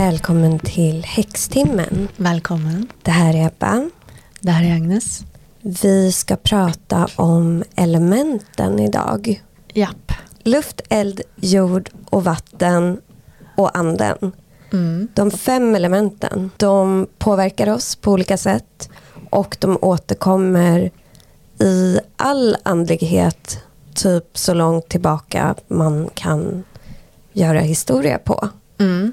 Välkommen till Häxtimmen. Välkommen. Det här är Ebba. Det här är Agnes. Vi ska prata om elementen idag. Japp. Luft, eld, jord och vatten och anden. Mm. De fem elementen, de påverkar oss på olika sätt och de återkommer i all andlighet typ så långt tillbaka man kan göra historia på. Mm.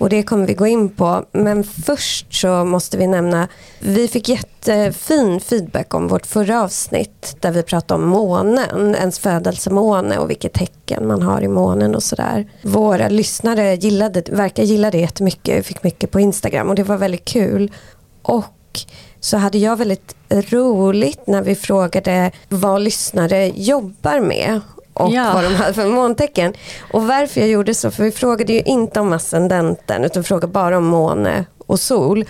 Och det kommer vi gå in på. Men först så måste vi nämna, vi fick jättefin feedback om vårt förra avsnitt där vi pratade om månen, ens födelsemåne och vilket tecken man har i månen och sådär. Våra lyssnare gillade, verkar gilla det jättemycket, vi fick mycket på Instagram och det var väldigt kul. Och så hade jag väldigt roligt när vi frågade vad lyssnare jobbar med och Ja. vad de hade för måntecken. Och varför jag gjorde så, för vi frågade ju inte om ascendenten utan frågade bara om måne och sol.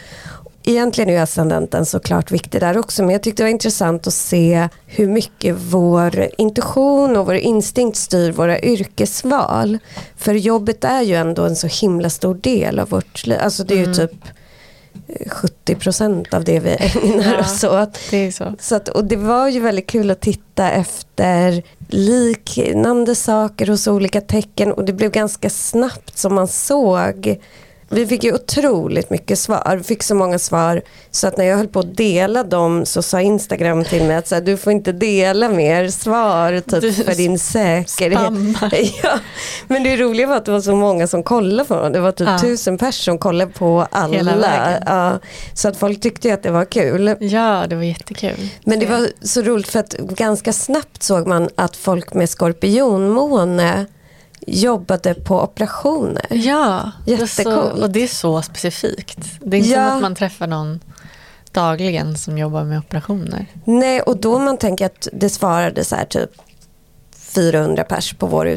Egentligen är ascendenten såklart viktig där också men jag tyckte det var intressant att se hur mycket vår intuition och vår instinkt styr våra yrkesval. För jobbet är ju ändå en så himla stor del av vårt liv. Alltså det är ju Mm. typ eh, 70% av det vi ägnar Ja. oss åt. Det är så. Så att, och det var ju väldigt kul att titta efter liknande saker hos olika tecken och det blev ganska snabbt som man såg. Vi fick ju otroligt mycket svar, vi fick så många svar så att när jag höll på att dela dem så sa Instagram till mig att så här, du får inte dela mer svar typ, Du för din säkerhet. Ja, men det roliga var att det var så många som kollade på dem. Det var typ Ja. tusen personer som kollade på alla. Ja, så att folk tyckte ju att det var kul. Ja, det var jättekul. Men det var så roligt för att ganska snabbt såg man att folk med skorpionmåne jobbade på operationer. Ja, Jättecoolt. och det är så specifikt. Det är inte Ja. som att man träffar någon dagligen som jobbar med operationer. Nej, och då man tänker att det svarade så här typ 400 pers på vår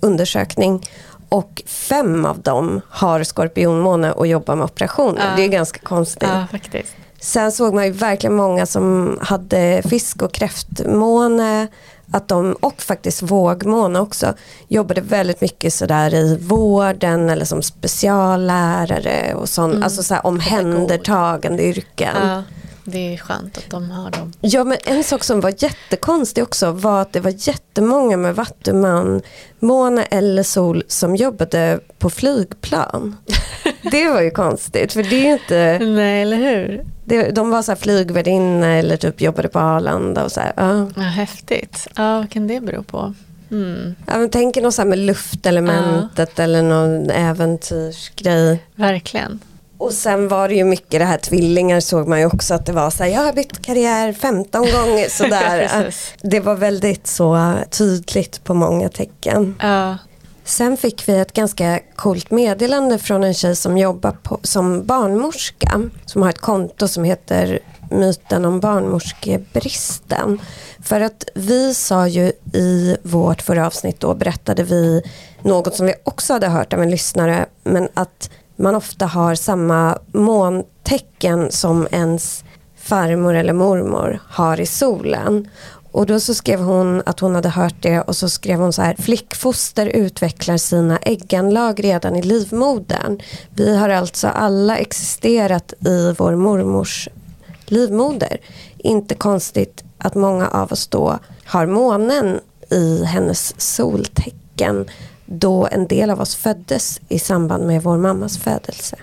undersökning och fem av dem har skorpionmåne och jobbar med operationer. Ja. Det är ganska konstigt. Ja, faktiskt. Sen såg man ju verkligen många som hade fisk och kräftmåne att de, och faktiskt vågmåne också jobbade väldigt mycket sådär i vården eller som speciallärare och sånt, Mm. alltså så här omhändertagande yrken. Ja, det är skönt att de har dem. Ja men en sak som var jättekonstig också var att det var jättemånga med vattuman, måne eller sol som jobbade på flygplan. Det var ju konstigt för det är ju inte Nej, eller hur? Det, de var så här flygvärdinna eller typ jobbade på Arlanda och så här. Ja. Ja, häftigt. Ja, vad kan det bero på? Mm, Ja, men tänk något så här med luftelementet eller någon äventyrsgrej. verkligen. Och sen var det ju mycket det här tvillingar såg man ju också att det var så här, jag har bytt karriär 15 gånger sådär. Det var väldigt så tydligt på många tecken. Ja, Sen fick vi ett ganska coolt meddelande från en tjej som jobbar på, som barnmorska. Som har ett konto som heter myten om barnmorskebristen. För att vi sa ju i vårt förra avsnitt då berättade vi något som vi också hade hört av en lyssnare. Men att man ofta har samma måntecken som ens farmor eller mormor har i solen. Och då så skrev hon att hon hade hört det och så skrev hon så här flickfoster utvecklar sina ägganlag redan i livmodern. Vi har alltså alla existerat i vår mormors livmoder. Inte konstigt att många av oss då har månen i hennes soltecken då en del av oss föddes i samband med vår mammas födelse.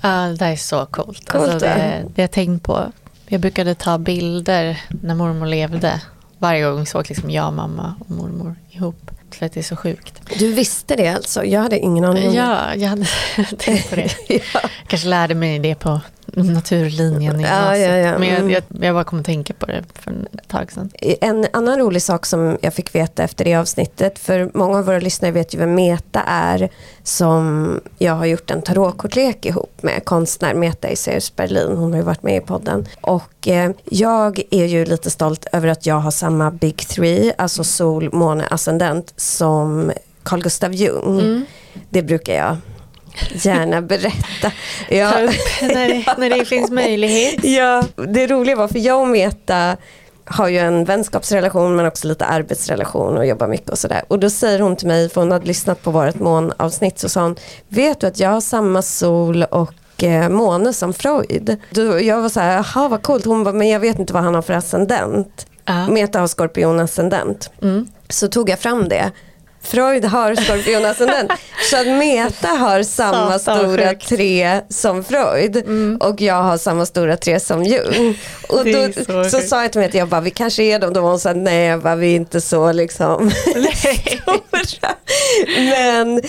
Ja, det är så coolt. Coolt, alltså, det, det jag tänkt på. Jag brukade ta bilder när mormor levde. Varje gång såg liksom jag, mamma och mormor ihop. För att det är så sjukt. Du visste det alltså? Jag hade ingen aning om det. Ja, jag hade tänkt på det. ja. Kanske lärde mig det på naturlinjen i Ja, gymnasiet. ja, ja. Men jag, Mm. jag, jag bara kom att tänka på det för ett tag sedan. En annan rolig sak som jag fick veta efter det avsnittet, för många av våra lyssnare vet ju vem Meta är, som jag har gjort en tarotkortlek ihop med konstnär Meta Isaeus Berlin, hon har ju varit med i podden. Och eh, jag är ju lite stolt över att jag har samma Big Three, alltså sol, måne, ascendent, som Carl Gustav Jung. Mm. Det brukar jag gärna berätta. Ja. Ta upp när det, när det finns möjlighet. Ja, det roliga var för jag och Meta har ju en vänskapsrelation men också lite arbetsrelation och jobbar mycket och sådär. Och då säger hon till mig, för hon hade lyssnat på vårt månavsnitt, så sa hon, vet du att jag har samma sol och eh, måne som Freud. Då, jag var så här, jaha vad coolt, hon bara, men jag vet inte vad han har för ascendent. Ja. Meta har skorpion-ascendent. Mm. Så tog jag fram det. Freud har skorpionascendent. Meta har samma Satan, stora sjukt. tre som Freud och jag har samma stora tre som Jung. Och då så, så sa jag till Meta, jag bara, vi kanske är dem. Då var hon så här, nej jag bara, vi är inte så liksom stora. Men,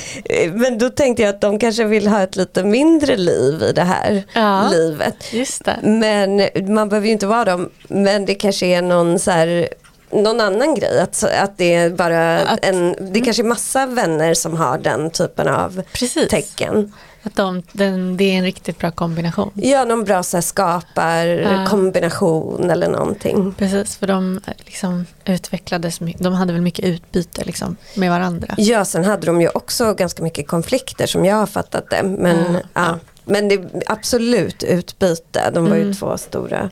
men då tänkte jag att de kanske vill ha ett lite mindre liv i det här Ja. livet. Just det. Men man behöver ju inte vara dem. Men det kanske är någon så här någon annan grej, att, att det är bara Att- en, det kanske är massa vänner som har den typen av Precis. tecken. Att de, den, det är en riktigt bra kombination. Ja, någon bra så här, skapar Ja. kombination eller någonting. Precis, för de liksom utvecklades, de hade väl mycket utbyte liksom, med varandra. Ja, sen hade de ju också ganska mycket konflikter som jag har fattat det. Men, Ja. ja. men det är absolut utbyte. De var ju Mm. två stora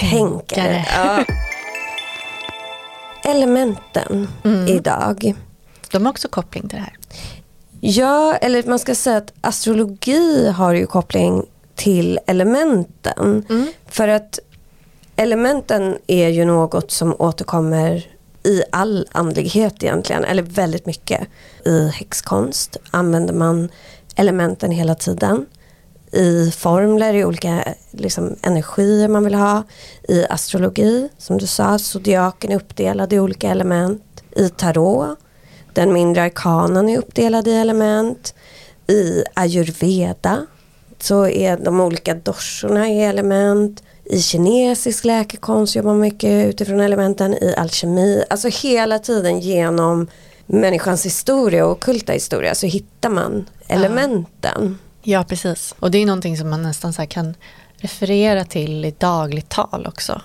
Tänkare. tänkare. Elementen Mm. idag. De har också koppling till det här. Ja, eller man ska säga att astrologi har ju koppling till elementen. Mm. För att elementen är ju något som återkommer i all andlighet egentligen, eller väldigt mycket. I häxkonst använder man elementen hela tiden. I formler, i olika liksom, energier man vill ha. I astrologi, som du sa, zodiaken är uppdelad i olika element. I tarot, den mindre arkanen är uppdelad i element. I ayurveda så är de olika dorsorna i element. I kinesisk läkekonst jobbar man mycket utifrån elementen. I alkemi, alltså hela tiden genom människans historia och ockulta historia så hittar man elementen. Ja, precis. Och det är någonting som man nästan så här kan referera till i dagligt tal också.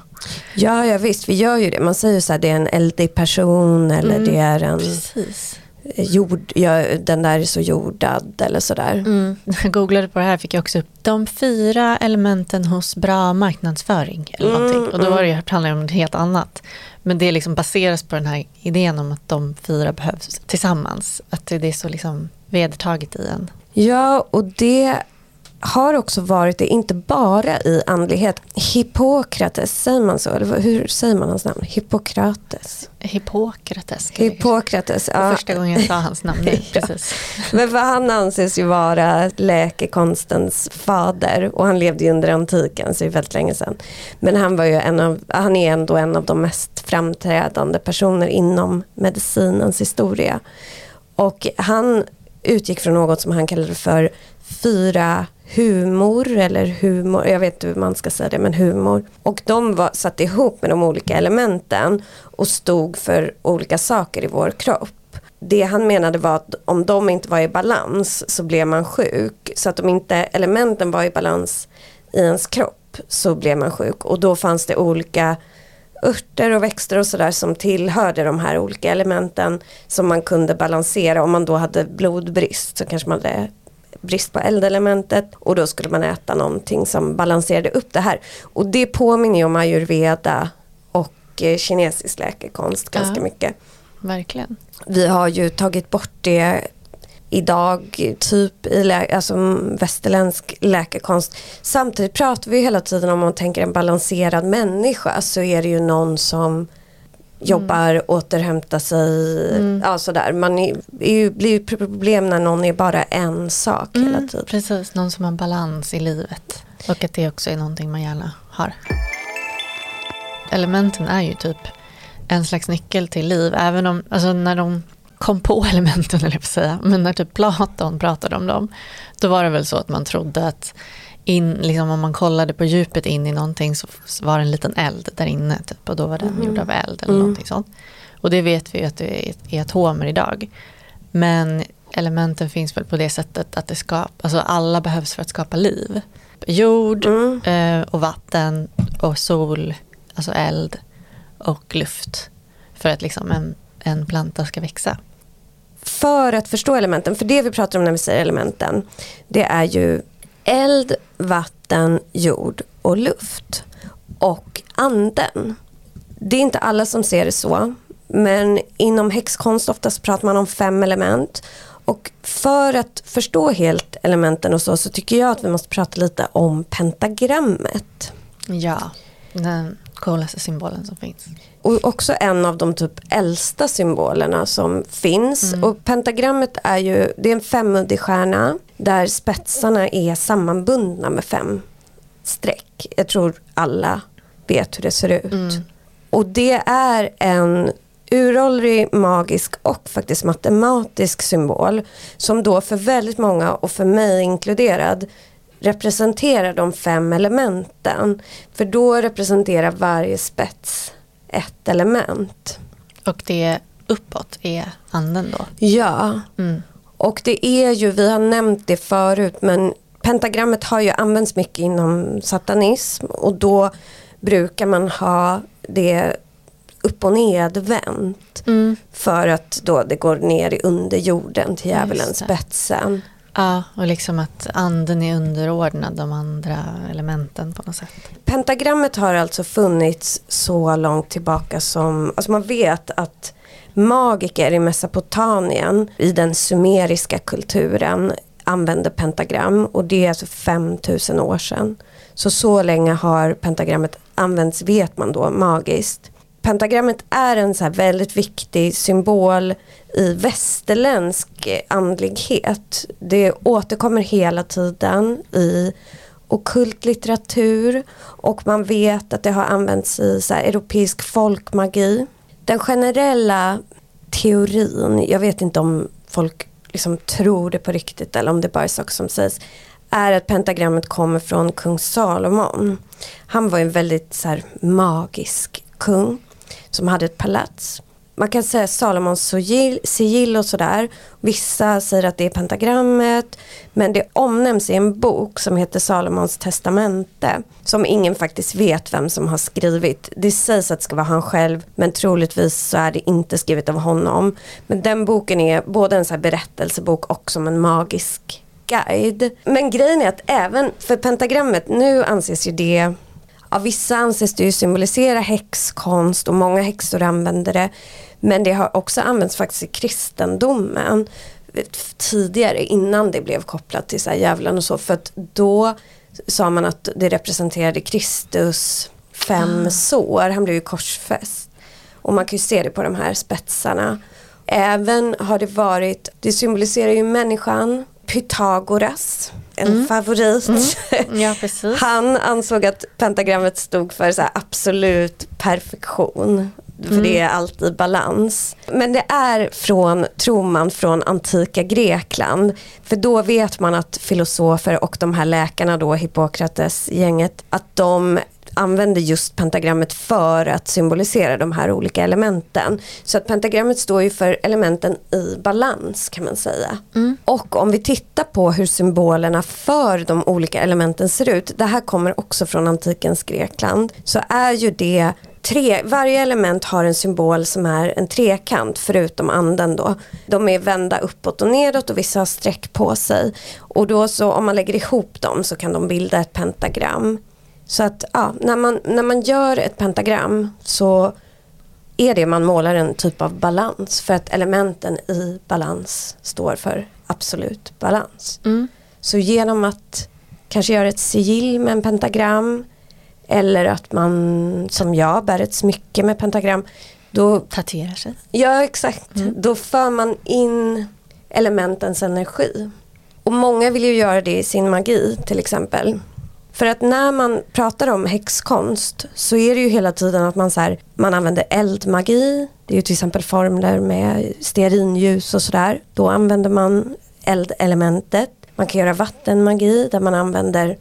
Ja, ja visst, vi gör ju det. Man säger så här, det är en eldig person eller Mm, det är en Precis. jord, ja, den där är så jordad eller sådär. Mm. Jag googlade på det här fick jag också upp de fyra elementen hos bra marknadsföring. Eller Mm, någonting. Och då var det ju, handlar det om något helt annat. Men det liksom baseras på den här idén om att de fyra behövs tillsammans. Att det är så liksom vedertaget i en. Ja, och det har också varit det, inte bara i andlighet. Hippokrates, säger man så? Eller hur säger man hans namn? Hippokrates. Hippokrates. Hippokrates, ja. första gången jag sa hans namn nu. Precis. Men för han anses ju vara läkekonstens fader och han levde ju under antiken så det är väldigt länge sedan. Men han, var ju en av, han är ändå en av de mest framträdande personer inom medicinens historia. Och han utgick från något som han kallade för fyra humor eller humor, jag vet inte hur man ska säga det, men humor. Och de var satt ihop med de olika elementen och stod för olika saker i vår kropp. Det han menade var att om de inte var i balans så blev man sjuk. Så att om inte elementen var i balans i ens kropp så blev man sjuk. Och då fanns det olika örter och växter och sådär som tillhörde de här olika elementen som man kunde balansera. Om man då hade blodbrist så kanske man hade brist på eldelementet och då skulle man äta någonting som balanserade upp det här. Och det påminner ju om ayurveda och eh, kinesisk läkekonst ganska Ja. mycket. Verkligen. Vi har ju tagit bort det idag, typ i lä- alltså, mm, västerländsk läkekonst. Samtidigt pratar vi hela tiden om, man tänker en balanserad människa så är det ju någon som jobbar, återhämtar sig, Mm. ja sådär. Man är, är ju, blir ju problem när någon är bara en sak hela Mm, tiden. precis, någon som har balans i livet. Och att det också är någonting man gärna har. Elementen är ju typ en slags nyckel till liv. Även om, alltså när de kom på elementen, eller jag säga, men när typ Platon pratade om dem, då var det väl så att man trodde att in, liksom om man kollade på djupet in i någonting så var det en liten eld där inne typ, och då var den Mhm. gjord av eld eller Mm. någonting sånt. Och det vet vi ju att det är i atomer idag. Men elementen finns väl på det sättet att det skapar, alltså alla behövs för att skapa liv. Jord Mm. eh, och vatten och sol, alltså eld och luft. För att liksom en, en planta ska växa. För att förstå elementen, för det vi pratar om när vi säger elementen, det är ju eld, vatten, jord och luft. Och anden. Det är inte alla som ser det så. Men inom häxkonst oftast pratar man om fem element. Och för att förstå helt elementen och så, så tycker jag att vi måste prata lite om pentagrammet. Ja, coolaste symbolen som finns. Och också en av de typ äldsta symbolerna som finns. Mm. Och pentagrammet är ju, det är en femuddig stjärna där spetsarna är sammanbundna med fem streck. Jag tror alla vet hur det ser ut. Mm. Och det är en uråldrig, magisk och faktiskt matematisk symbol som då för väldigt många och för mig inkluderad representerar de fem elementen. För då representerar varje spets ett element. Och det uppåt är anden då? Ja. Mm. Och det är ju, vi har nämnt det förut, men pentagrammet har ju använts mycket inom satanism och då brukar man ha det upp och nedvänt. Mm. För att då det går ner i underjorden till djävulens spetsen. Ja, och liksom att anden är underordnad de andra elementen på något sätt. Pentagrammet har alltså funnits så långt tillbaka som, alltså man vet att magiker i Mesopotamien, i den sumeriska kulturen, använde pentagram och det är alltså 5000 år sedan. Så så länge har pentagrammet använts vet man då magiskt pentagrammet är en så väldigt viktig symbol i västerländsk andlighet. Det återkommer hela tiden i okult litteratur och man vet att det har använts i så europeisk folkmagi. Den generella teorin, jag vet inte om folk liksom tror det på riktigt eller om det bara är saker som sägs, är att pentagrammet kommer från kung Salomon. Han var en väldigt så här, magisk kung som hade ett palats. Man kan säga Salomons sigill och sådär. Vissa säger att det är pentagrammet. Men det omnämns i en bok som heter Salomons testamente. Som ingen faktiskt vet vem som har skrivit. Det sägs att det ska vara han själv. Men troligtvis så är det inte skrivet av honom. Men den boken är både en så berättelsebok och som en magisk guide. Men grejen är att även för pentagrammet, nu anses ju det av vissa anses det ju symbolisera häxkonst och många häxor använder det. Men det har också använts faktiskt i kristendomen tidigare innan det blev kopplat till så här djävulen och så. För att då sa man att det representerade Kristus fem ah. sår. Han blev ju korsfäst. Och man kan ju se det på de här spetsarna. Även har det varit, det symboliserar ju människan, Pythagoras en mm. favorit. Mm. Ja, Han ansåg att pentagrammet stod för så absolut perfektion. För mm. det är alltid balans. Men det är från, tror man, från antika Grekland. För då vet man att filosofer och de här läkarna då, Hippokrates gänget, att de använder just pentagrammet för att symbolisera de här olika elementen. Så att pentagrammet står ju för elementen i balans kan man säga. Mm. Och om vi tittar på hur symbolerna för de olika elementen ser ut, det här kommer också från antikens Grekland, så är ju det Tre, varje element har en symbol som är en trekant förutom anden då. De är vända uppåt och nedåt och vissa har streck på sig. Och då så om man lägger ihop dem så kan de bilda ett pentagram. Så att ja, när, man, när man gör ett pentagram så är det man målar en typ av balans för att elementen i balans står för absolut balans. Mm. Så genom att kanske göra ett sigill med en pentagram eller att man som jag bär ett smycke med pentagram. Då, Tatuerar sig. Ja exakt. Mm. Då för man in elementens energi. Och många vill ju göra det i sin magi till exempel. För att när man pratar om häxkonst så är det ju hela tiden att man, så här, man använder eldmagi. Det är ju till exempel formler med stearinljus och sådär. Då använder man eldelementet. Man kan göra vattenmagi där man använder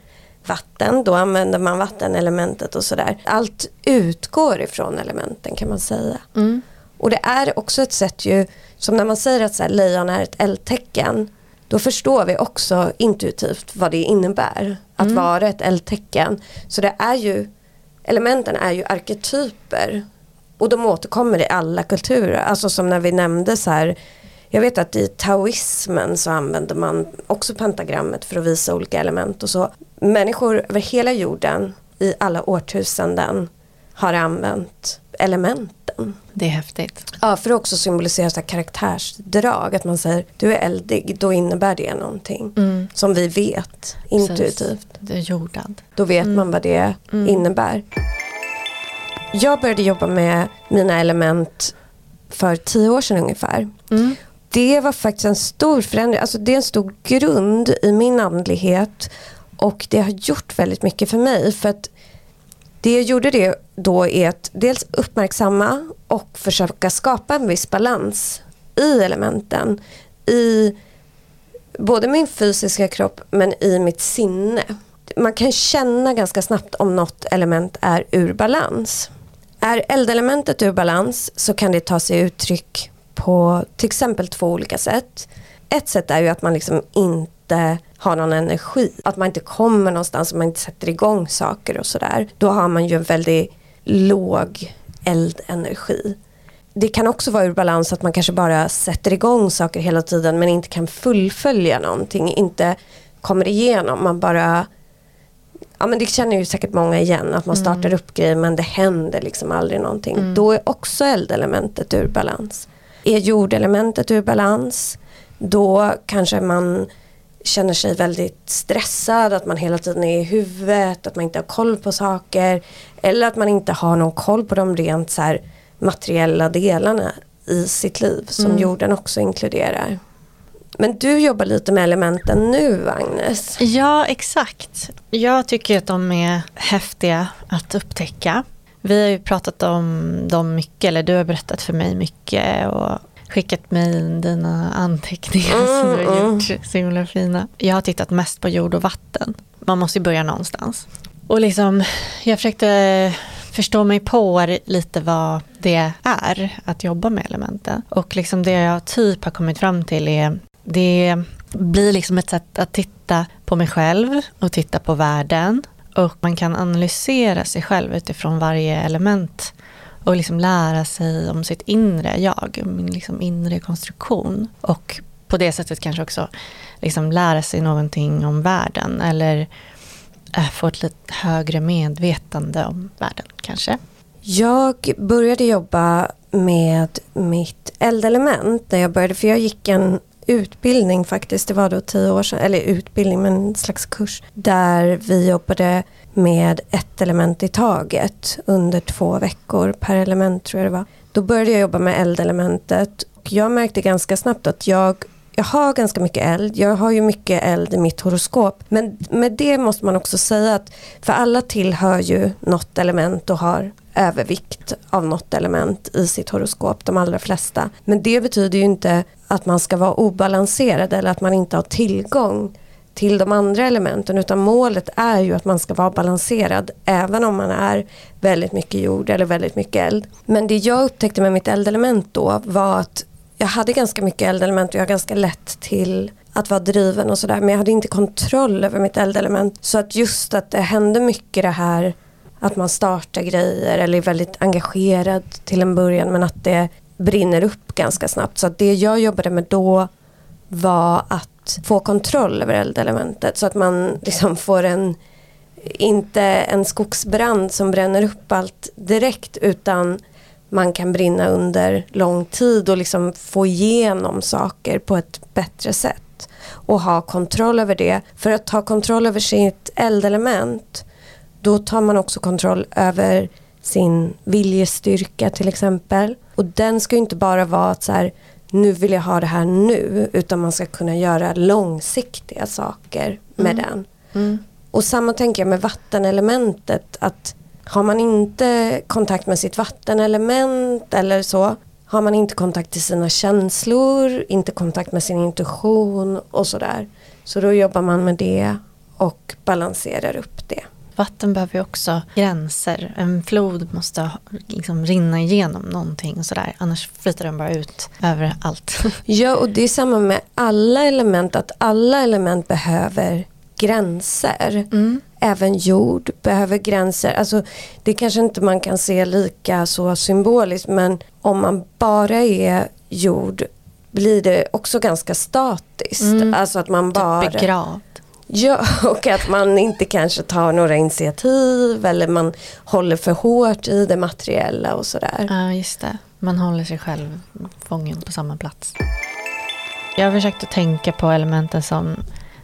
vatten. Då använder man vattenelementet och sådär. Allt utgår ifrån elementen kan man säga. Mm. Och det är också ett sätt ju, som när man säger att så här, lejon är ett eldtecken då förstår vi också intuitivt vad det innebär att mm. vara ett eldtecken. Så det är ju, elementen är ju arketyper och de återkommer i alla kulturer. Alltså som när vi nämnde så här, jag vet att i taoismen så använder man också pentagrammet för att visa olika element och så. Människor över hela jorden i alla årtusenden har använt elementen. Det är häftigt. Ja, för att också symbolisera så karaktärsdrag. Att man säger du är eldig, då innebär det någonting. Mm. Som vi vet intuitivt. Det är jordad. Då vet man vad det innebär. Jag började jobba med mina element för tio år sedan ungefär. Mm. Det var faktiskt en stor förändring. Alltså det är en stor grund i min andlighet. Och det har gjort väldigt mycket för mig. För att det jag gjorde det då är att dels uppmärksamma och försöka skapa en viss balans i elementen. I både min fysiska kropp men i mitt sinne. Man kan känna ganska snabbt om något element är ur balans. Är eldelementet ur balans så kan det ta sig uttryck på till exempel två olika sätt. Ett sätt är ju att man liksom inte har någon energi. Att man inte kommer någonstans och man inte sätter igång saker och sådär. Då har man ju en väldigt låg eldenergi. Det kan också vara ur balans att man kanske bara sätter igång saker hela tiden men inte kan fullfölja någonting. Inte kommer igenom. Man bara Ja men det känner ju säkert många igen att man startar upp grejer men det händer liksom aldrig någonting. Då är också eldelementet ur balans. Är jordelementet ur balans då kanske man känner sig väldigt stressad, att man hela tiden är i huvudet, att man inte har koll på saker. Eller att man inte har någon koll på de rent så här materiella delarna i sitt liv som jorden också inkluderar. Men du jobbar lite med elementen nu Agnes. Ja, exakt. Jag tycker att de är häftiga att upptäcka. Vi har ju pratat om dem mycket, eller du har berättat för mig mycket och skickat mig dina anteckningar som du har gjort. Så himla fina. Jag har tittat mest på jord och vatten. Man måste ju börja någonstans. Och liksom, jag försökte förstå mig på lite vad det är att jobba med elementen. Och liksom det jag typ har kommit fram till är det blir liksom ett sätt att titta på mig själv och titta på världen. Och man kan analysera sig själv utifrån varje element och liksom lära sig om sitt inre jag, min liksom inre konstruktion. Och på det sättet kanske också liksom lära sig någonting om världen eller eh, få ett lite högre medvetande om världen kanske. Jag började jobba med mitt eldelement när jag började, för jag gick en utbildning faktiskt, det var då tio år sedan, eller utbildning men en slags kurs, där vi jobbade med ett element i taget under två veckor per element tror jag det var. Då började jag jobba med eldelementet och jag märkte ganska snabbt att jag jag har ganska mycket eld, jag har ju mycket eld i mitt horoskop. Men med det måste man också säga att för alla tillhör ju något element och har övervikt av något element i sitt horoskop, de allra flesta. Men det betyder ju inte att man ska vara obalanserad eller att man inte har tillgång till de andra elementen utan målet är ju att man ska vara balanserad även om man är väldigt mycket jord eller väldigt mycket eld. Men det jag upptäckte med mitt eldelement då var att jag hade ganska mycket eldelement och jag har ganska lätt till att vara driven och sådär men jag hade inte kontroll över mitt eldelement. Så att just att det hände mycket det här att man startar grejer eller är väldigt engagerad till en början men att det brinner upp ganska snabbt. Så att det jag jobbade med då var att få kontroll över eldelementet så att man liksom får en inte en skogsbrand som bränner upp allt direkt utan man kan brinna under lång tid och liksom få igenom saker på ett bättre sätt och ha kontroll över det. För att ha kontroll över sitt eldelement då tar man också kontroll över sin viljestyrka till exempel. Och den ska ju inte bara vara att så här, nu vill jag ha det här nu utan man ska kunna göra långsiktiga saker med den. Mm. Och samma tänker jag med vattenelementet att har man inte kontakt med sitt vattenelement eller så har man inte kontakt till sina känslor, inte kontakt med sin intuition och sådär. Så då jobbar man med det och balanserar upp det. Vatten behöver ju också gränser. En flod måste liksom rinna igenom någonting och sådär. Annars flyter den bara ut över allt. Ja, och det är samma med alla element, att alla element behöver gränser. Mm. Även jord behöver gränser. Alltså, det kanske inte man kan se lika så symboliskt men om man bara är jord blir det också ganska statiskt. Mm. Alltså att man bara... Begravd. Ja, och att man inte kanske tar några initiativ eller man håller för hårt i det materiella och sådär. Ja, just det. Man håller sig själv fången på samma plats. Jag har försökt att tänka på elementen som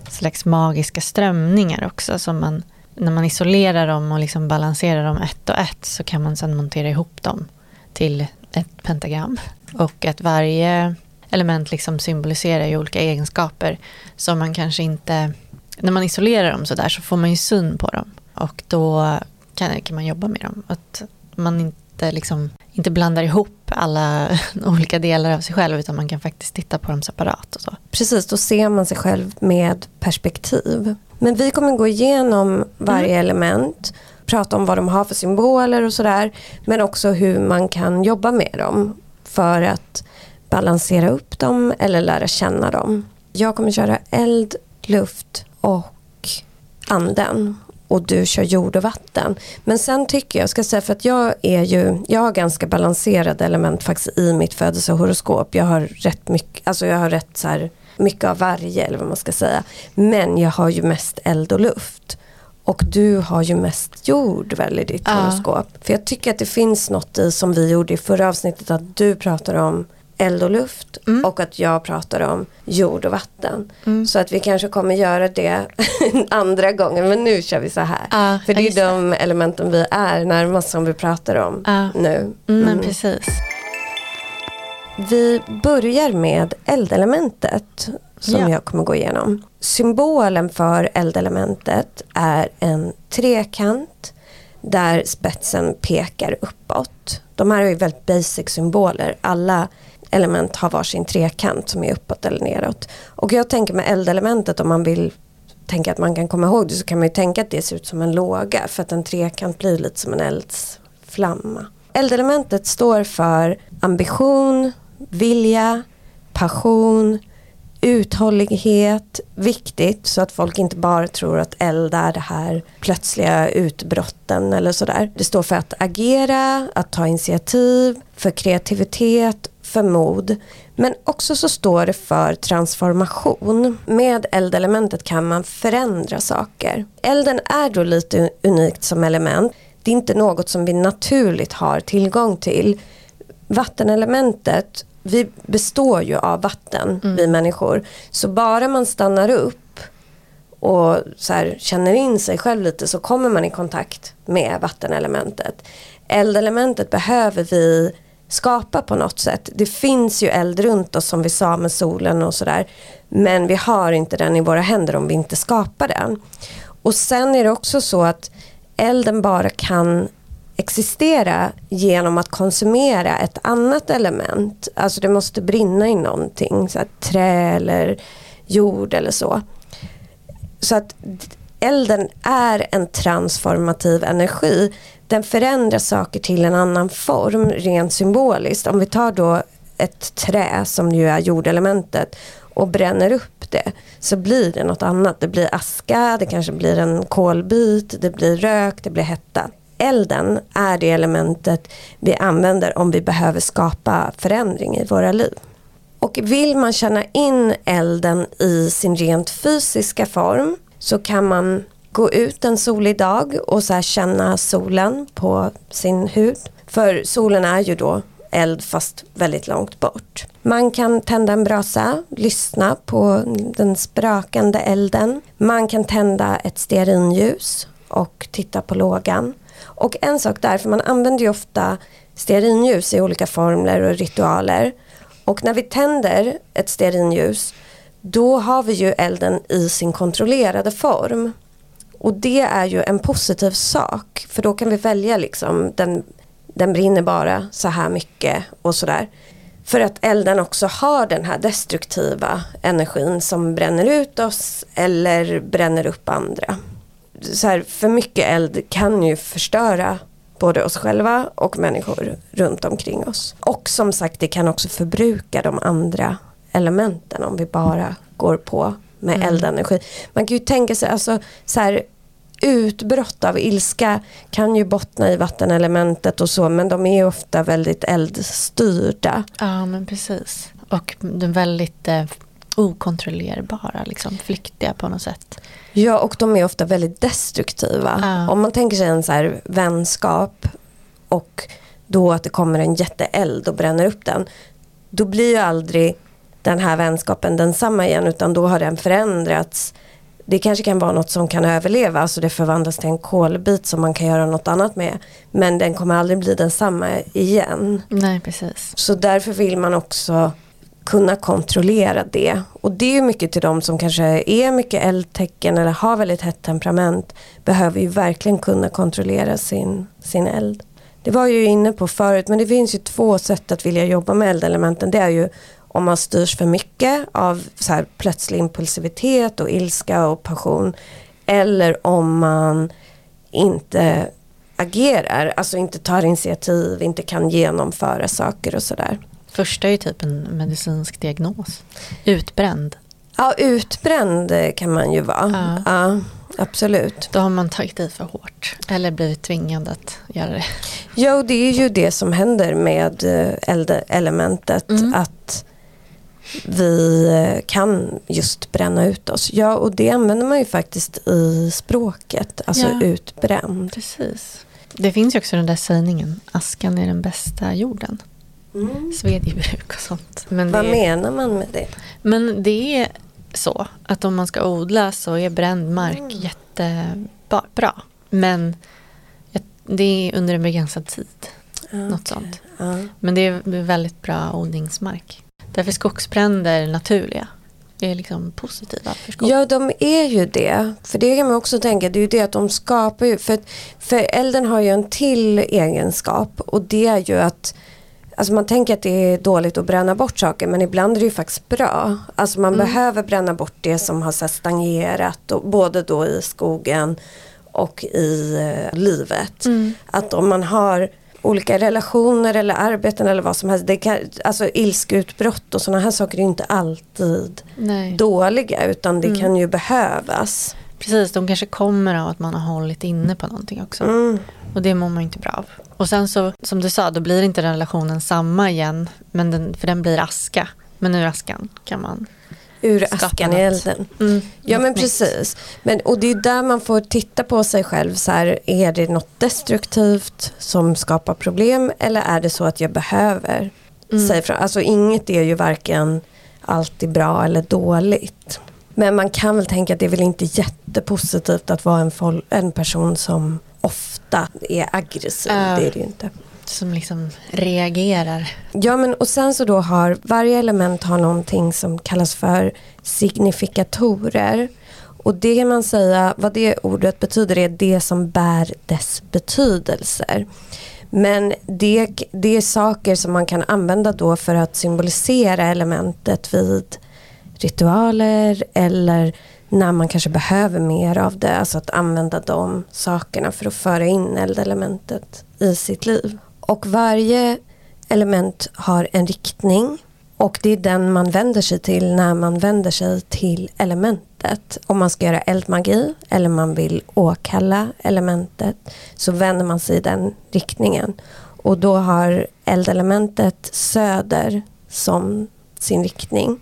slags magiska strömningar också. Som man, när man isolerar dem och liksom balanserar dem ett och ett så kan man sedan montera ihop dem till ett pentagram. Och att varje element liksom symboliserar ju olika egenskaper som man kanske inte... När man isolerar dem så där så får man ju syn på dem. Och då kan, kan man jobba med dem. Att man inte, liksom, inte blandar ihop alla olika delar av sig själv utan man kan faktiskt titta på dem separat. Och så. Precis, då ser man sig själv med perspektiv. Men vi kommer gå igenom varje mm. element, prata om vad de har för symboler och sådär. Men också hur man kan jobba med dem för att balansera upp dem eller lära känna dem. Jag kommer köra eld, luft och anden och du kör jord och vatten. Men sen tycker jag, ska säga för att jag är ju, jag har ganska balanserade element faktiskt i mitt födelsehoroskop. Jag har rätt mycket, alltså jag har rätt så här, mycket av varje eller vad man ska säga. Men jag har ju mest eld och luft. Och du har ju mest jord väl i ditt ja. horoskop. För jag tycker att det finns något i som vi gjorde i förra avsnittet att du pratar om eld och luft mm. och att jag pratar om jord och vatten. Mm. Så att vi kanske kommer göra det andra gången men nu kör vi så här. Ah, För det är de det. elementen vi är närmast som vi pratar om ah. nu. Mm. Men mm. precis. Vi börjar med eldelementet som ja. jag kommer gå igenom. Symbolen för eldelementet är en trekant där spetsen pekar uppåt. De här är ju väldigt basic symboler. Alla element har varsin trekant som är uppåt eller neråt. Och jag tänker med eldelementet om man vill tänka att man kan komma ihåg det så kan man ju tänka att det ser ut som en låga för att en trekant blir lite som en eldsflamma. Eldelementet står för ambition, vilja, passion, uthållighet, viktigt så att folk inte bara tror att eld är det här plötsliga utbrotten eller sådär. Det står för att agera, att ta initiativ, för kreativitet för mod. Men också så står det för transformation. Med eldelementet kan man förändra saker. Elden är då lite unikt som element. Det är inte något som vi naturligt har tillgång till. Vattenelementet, vi består ju av vatten, mm. vi människor. Så bara man stannar upp och så här, känner in sig själv lite så kommer man i kontakt med vattenelementet. Eldelementet behöver vi skapa på något sätt. Det finns ju eld runt oss som vi sa med solen och sådär. Men vi har inte den i våra händer om vi inte skapar den. Och sen är det också så att elden bara kan existera genom att konsumera ett annat element. Alltså det måste brinna i någonting, så trä eller jord eller så. Så att elden är en transformativ energi den förändrar saker till en annan form rent symboliskt. Om vi tar då ett trä som ju är jordelementet och bränner upp det så blir det något annat. Det blir aska, det kanske blir en kolbit, det blir rök, det blir hetta. Elden är det elementet vi använder om vi behöver skapa förändring i våra liv. Och vill man känna in elden i sin rent fysiska form så kan man gå ut en solig dag och så känna solen på sin hud. För solen är ju då eld fast väldigt långt bort. Man kan tända en brasa, lyssna på den sprakande elden. Man kan tända ett stearinljus och titta på lågan. Och en sak där, för man använder ju ofta stearinljus i olika formler och ritualer. Och när vi tänder ett stearinljus då har vi ju elden i sin kontrollerade form. Och det är ju en positiv sak för då kan vi välja liksom den, den brinner bara så här mycket och sådär. För att elden också har den här destruktiva energin som bränner ut oss eller bränner upp andra. Så här, för mycket eld kan ju förstöra både oss själva och människor runt omkring oss. Och som sagt det kan också förbruka de andra elementen om vi bara går på med mm. eldenergi. Man kan ju tänka sig, alltså så här, utbrott av ilska kan ju bottna i vattenelementet och så men de är ofta väldigt eldstyrda. Ja men precis. Och de väldigt eh, okontrollerbara, liksom, flyktiga på något sätt. Ja, och de är ofta väldigt destruktiva. Ja. Om man tänker sig en så här vänskap och då att det kommer en jätteeld och bränner upp den. Då blir ju aldrig den här vänskapen densamma igen utan då har den förändrats. Det kanske kan vara något som kan överleva, alltså det förvandlas till en kolbit som man kan göra något annat med. Men den kommer aldrig bli densamma igen. Nej, precis. Så därför vill man också kunna kontrollera det. Och det är ju mycket till de som kanske är mycket eldtecken eller har väldigt hett temperament. Behöver ju verkligen kunna kontrollera sin, sin eld. Det var jag ju inne på förut men det finns ju två sätt att vilja jobba med eldelementen. Det är ju om man styrs för mycket av så här plötslig impulsivitet och ilska och passion. Eller om man inte agerar, alltså inte tar initiativ, inte kan genomföra saker och sådär. Första är ju typ en medicinsk diagnos. Utbränd. Ja, utbränd kan man ju vara. Ja. Ja. absolut. Då har man tagit i för hårt. Eller blivit tvingad att göra det. Jo, det är ju det som händer med eh, eldelementet. Mm. Att vi eh, kan just bränna ut oss. Ja, och det använder man ju faktiskt i språket. Alltså Ja. utbränd. Precis. Det finns ju också den där sägningen, askan är den bästa jorden. Svedjebruk och sånt. Men Vad det, menar man med det? men det är så att om man ska odla så är bränd mark Mm. jättebra. Men det är under en begränsad tid. Ja, Något sånt. Ja. Men det är det är väldigt bra odlingsmark. Därför är skogsbränder naturliga. Det är liksom positiva för skog. Ja, de är ju det. För det kan man också tänka, det är ju det att de skapar ju, för, för elden har ju en till egenskap och det är ju att Alltså man tänker att det är dåligt att bränna bort saker men ibland är det ju faktiskt bra. Alltså man Mm. behöver bränna bort det som har så stagnerat och, både då i skogen och i eh, livet. Mm. Att om man har olika relationer eller arbeten eller vad som helst. Det kan, alltså ilskeutbrott och sådana här saker är inte alltid Nej. dåliga utan det Mm. kan ju behövas. Precis, de kanske kommer av att man har hållit inne på någonting också. Mm. Och det mår man inte bra av. Och sen så, som du sa, då blir inte den relationen samma igen. Men den, för den blir aska. Men ur askan kan man Ur askan i elden. mm, Ja men precis. Men, och det är där man får titta på sig själv. Så här, är det något destruktivt som skapar problem eller är det så att jag behöver Mm. säga ifrån? Alltså inget är ju varken alltid bra eller dåligt. Men man kan väl tänka att det är väl inte jättepositivt att vara en, en person som ofta är aggressiv. Ja. Det är det ju inte. Som liksom reagerar. Ja men och sen så då har varje element har någonting som kallas för signifikatorer. Och det kan man säga, vad det ordet betyder är det som bär dess betydelser. Men det, det är saker som man kan använda då för att symbolisera elementet vid ritualer eller när man kanske behöver mer av det. Alltså att använda de sakerna för att föra in eldelementet i sitt liv. Och varje element har en riktning och det är den man vänder sig till när man vänder sig till elementet. Om man ska göra eldmagi eller man vill åkalla elementet så vänder man sig i den riktningen. Och då har eldelementet söder som sin riktning.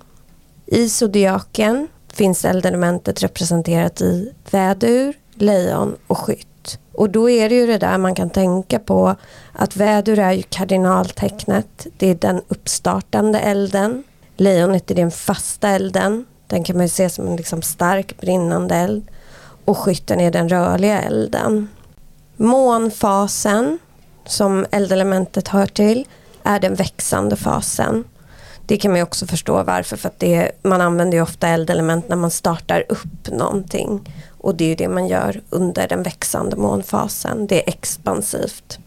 I zodiaken finns eldelementet representerat i vädur, lejon och skytt. Och då är det ju det där man kan tänka på att vädur är ju kardinaltecknet. Det är den uppstartande elden. Lejonet är den fasta elden. Den kan man ju se som en liksom stark brinnande eld. Och skytten är den rörliga elden. Månfasen, som eldelementet hör till, är den växande fasen. Det kan man ju också förstå varför. För att det, man använder ju ofta eldelement när man startar upp någonting. Och det är ju det man gör under den växande månfasen. Det är expansivt.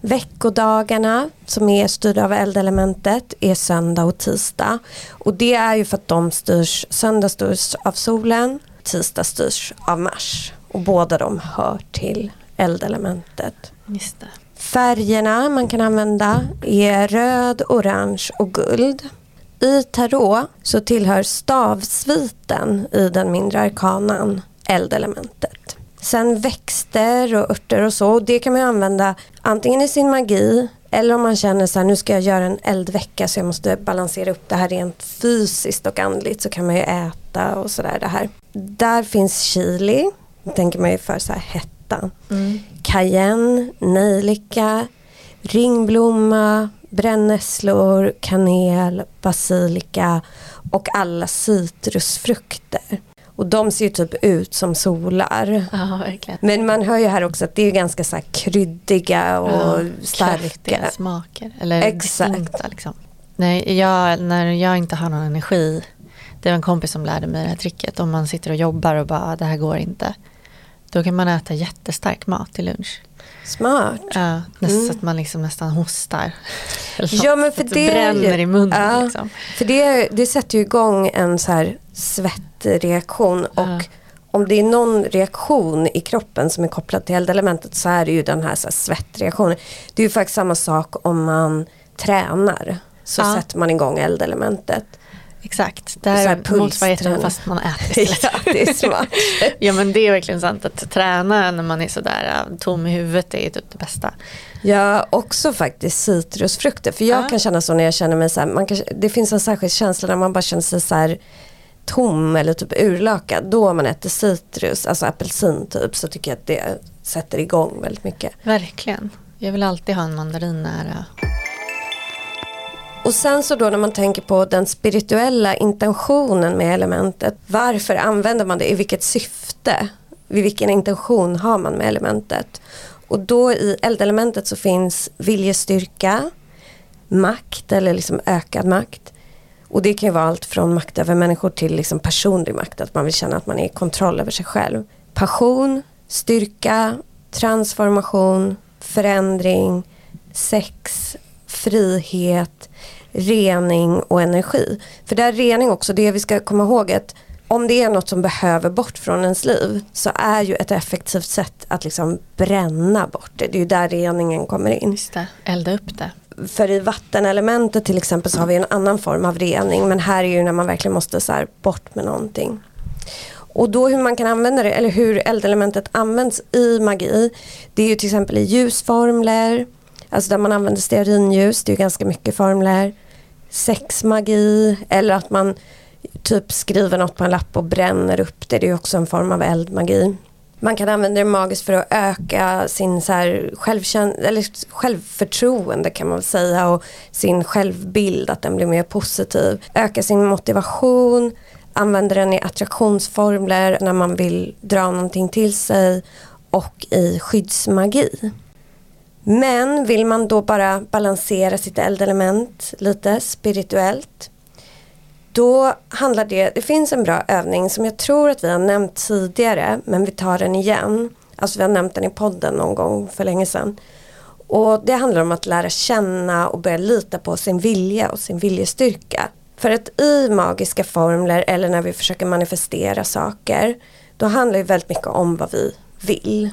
Veckodagarna som är styrda av eldelementet är söndag och tisdag. Och det är ju för att de styrs, söndag styrs av solen, tisdag styrs av Mars. Och båda de hör till eldelementet. Just det. Färgerna man kan använda är röd, orange och guld. I tarot så tillhör stavsviten i den mindre arkanan eldelementet. Sen växter och örter och så, och det kan man använda antingen i sin magi eller om man känner så här, nu ska jag göra en eldvecka så jag måste balansera upp det här rent fysiskt och andligt så kan man ju äta och sådär det här. där finns chili, tänker man ju för så här hett hetta. Mm. Cayenne, nejlika, ringblomma, brännässlor, kanel, basilika och alla citrusfrukter. Och de ser ju typ ut som solar. Ja, verkligen. Men man hör ju här också att det är ganska så kryddiga och ja, starka. smaker. Eller Exakt. liksom. Nej, jag, när jag inte har någon energi. Det var en kompis som lärde mig det här tricket. Om man sitter och jobbar och bara, det här går inte. Då kan man äta jättestark mat till lunch. Smart. Ja, nästan mm. så att man liksom nästan hostar. ja, men för det, bränner i munnen. Ja, liksom. För det, det sätter ju igång en så här svettreaktion. Och ja. om det är någon reaktion i kroppen som är kopplad till eldelementet så är det ju den här, så här svettreaktionen. Det är ju faktiskt samma sak om man tränar. Så ja. sätter man igång eldelementet. Exakt, det här är motsvarigheten fast man äter istället. ja, det är smart. ja men det är verkligen sant att träna när man är sådär äh, tom i huvudet är typ det bästa. Ja, också faktiskt citrusfrukter. För jag ja. kan känna så när jag känner mig så här, man kan, det finns en särskild känsla när man bara känner sig så här tom eller typ urlakad. Då man äter citrus, alltså apelsin typ, så tycker jag att det sätter igång väldigt mycket. Verkligen. Jag vill alltid ha en mandarin nära. Och sen så då när man tänker på den spirituella intentionen med elementet. Varför använder man det? I vilket syfte? Vid vilken intention har man med elementet? Och då i eldelementet så finns viljestyrka, makt eller liksom ökad makt. Och det kan ju vara allt från makt över människor till liksom personlig makt, att man vill känna att man är i kontroll över sig själv. Passion, styrka, transformation, förändring, sex, frihet, rening och energi. För det är rening också, det vi ska komma ihåg att om det är något som behöver bort från ens liv så är ju ett effektivt sätt att liksom bränna bort det. Det är ju där reningen kommer in. Just det, elda upp det. För i vattenelementet till exempel så har vi en annan form av rening men här är ju när man verkligen måste så bort med någonting. Och då hur man kan använda det, eller hur eldelementet används i magi, det är ju till exempel i ljusformler, Alltså där man använder stearinljus, det är ganska mycket formler. Sexmagi eller att man typ skriver något på en lapp och bränner upp det. Det är också en form av eldmagi. Man kan använda det magiskt för att öka sin så här eller självförtroende kan man säga och sin självbild, att den blir mer positiv. Öka sin motivation, använda den i attraktionsformler när man vill dra någonting till sig och i skyddsmagi. Men vill man då bara balansera sitt eldelement lite spirituellt då handlar det, det finns en bra övning som jag tror att vi har nämnt tidigare men vi tar den igen. Alltså vi har nämnt den i podden någon gång för länge sedan. Och det handlar om att lära känna och börja lita på sin vilja och sin viljestyrka. För att i magiska formler eller när vi försöker manifestera saker då handlar det väldigt mycket om vad vi vill.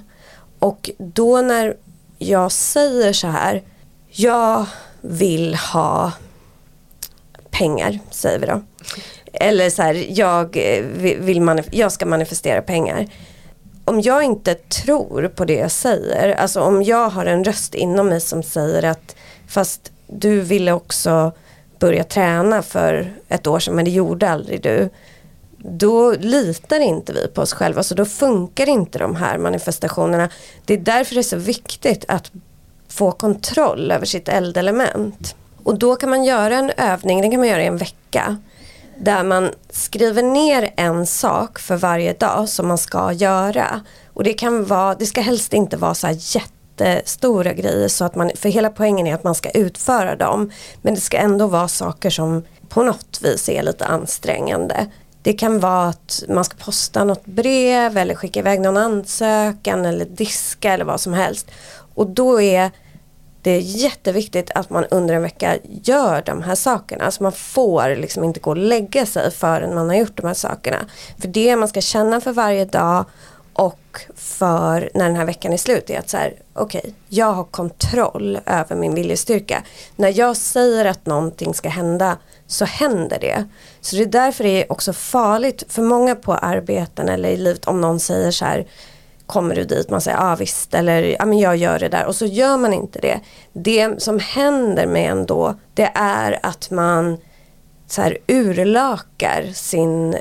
Och då när jag säger så här, jag vill ha pengar, säger vi då. Eller så här, jag, eh, vill manif- jag ska manifestera pengar. Om jag inte tror på det jag säger, alltså om jag har en röst inom mig som säger att fast du ville också börja träna för ett år sedan men det gjorde aldrig du då litar inte vi på oss själva så då funkar inte de här manifestationerna. Det är därför det är så viktigt att få kontroll över sitt eldelement. Och då kan man göra en övning, den kan man göra i en vecka. Där man skriver ner en sak för varje dag som man ska göra. Och det kan vara, det ska helst inte vara så här jättestora grejer så att man, för hela poängen är att man ska utföra dem. Men det ska ändå vara saker som på något vis är lite ansträngande. Det kan vara att man ska posta något brev eller skicka iväg någon ansökan eller diska eller vad som helst. Och då är det jätteviktigt att man under en vecka gör de här sakerna. Alltså man får liksom inte gå och lägga sig förrän man har gjort de här sakerna. För det man ska känna för varje dag och för när den här veckan är slut är att så här, okej, okay, jag har kontroll över min viljestyrka. När jag säger att någonting ska hända så händer det. Så det är därför det är också farligt för många på arbeten eller i livet om någon säger så här kommer du dit, man säger ja ah, visst eller ja men jag gör det där och så gör man inte det. Det som händer med en då det är att man så här urlakar sin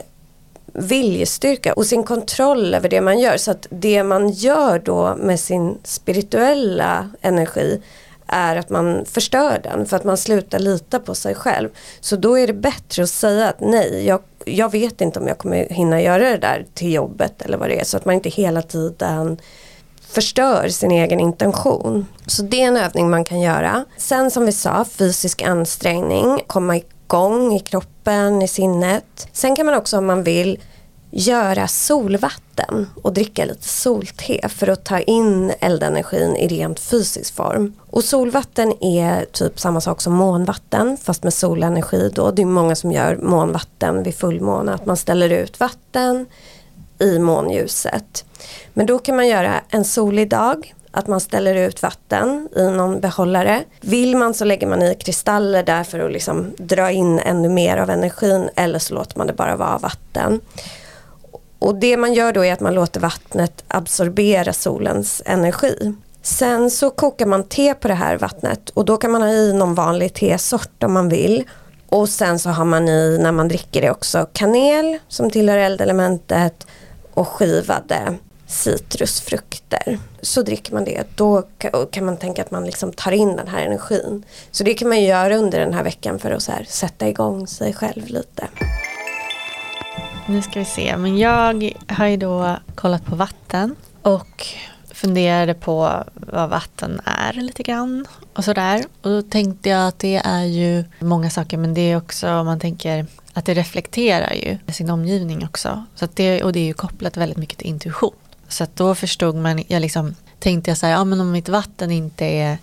viljestyrka och sin kontroll över det man gör. Så att det man gör då med sin spirituella energi är att man förstör den för att man slutar lita på sig själv. Så då är det bättre att säga att nej, jag, jag vet inte om jag kommer hinna göra det där till jobbet eller vad det är. Så att man inte hela tiden förstör sin egen intention. Så det är en övning man kan göra. Sen som vi sa, fysisk ansträngning, komma igång i kroppen, i sinnet. Sen kan man också om man vill göra solvatten och dricka lite solte för att ta in eldenergin i rent fysisk form. Och solvatten är typ samma sak som månvatten fast med solenergi då. Det är många som gör månvatten vid fullmåne, att man ställer ut vatten i månljuset. Men då kan man göra en solig dag, att man ställer ut vatten i någon behållare. Vill man så lägger man i kristaller där för att liksom dra in ännu mer av energin eller så låter man det bara vara vatten. Och det man gör då är att man låter vattnet absorbera solens energi. Sen så kokar man te på det här vattnet och då kan man ha i någon vanlig tesort om man vill. Och sen så har man i när man dricker det också kanel som tillhör eldelementet och skivade citrusfrukter. Så dricker man det, då kan man tänka att man liksom tar in den här energin. Så det kan man göra under den här veckan för att så här sätta igång sig själv lite. Nu ska vi se, men jag har ju då kollat på vatten och funderade på vad vatten är lite grann och sådär. Och då tänkte jag att det är ju många saker men det är också om man tänker att det reflekterar ju sin omgivning också. Så det, och det är ju kopplat väldigt mycket till intuition. Så att då förstod man, jag liksom tänkte jag så här, ja men om mitt vatten inte är,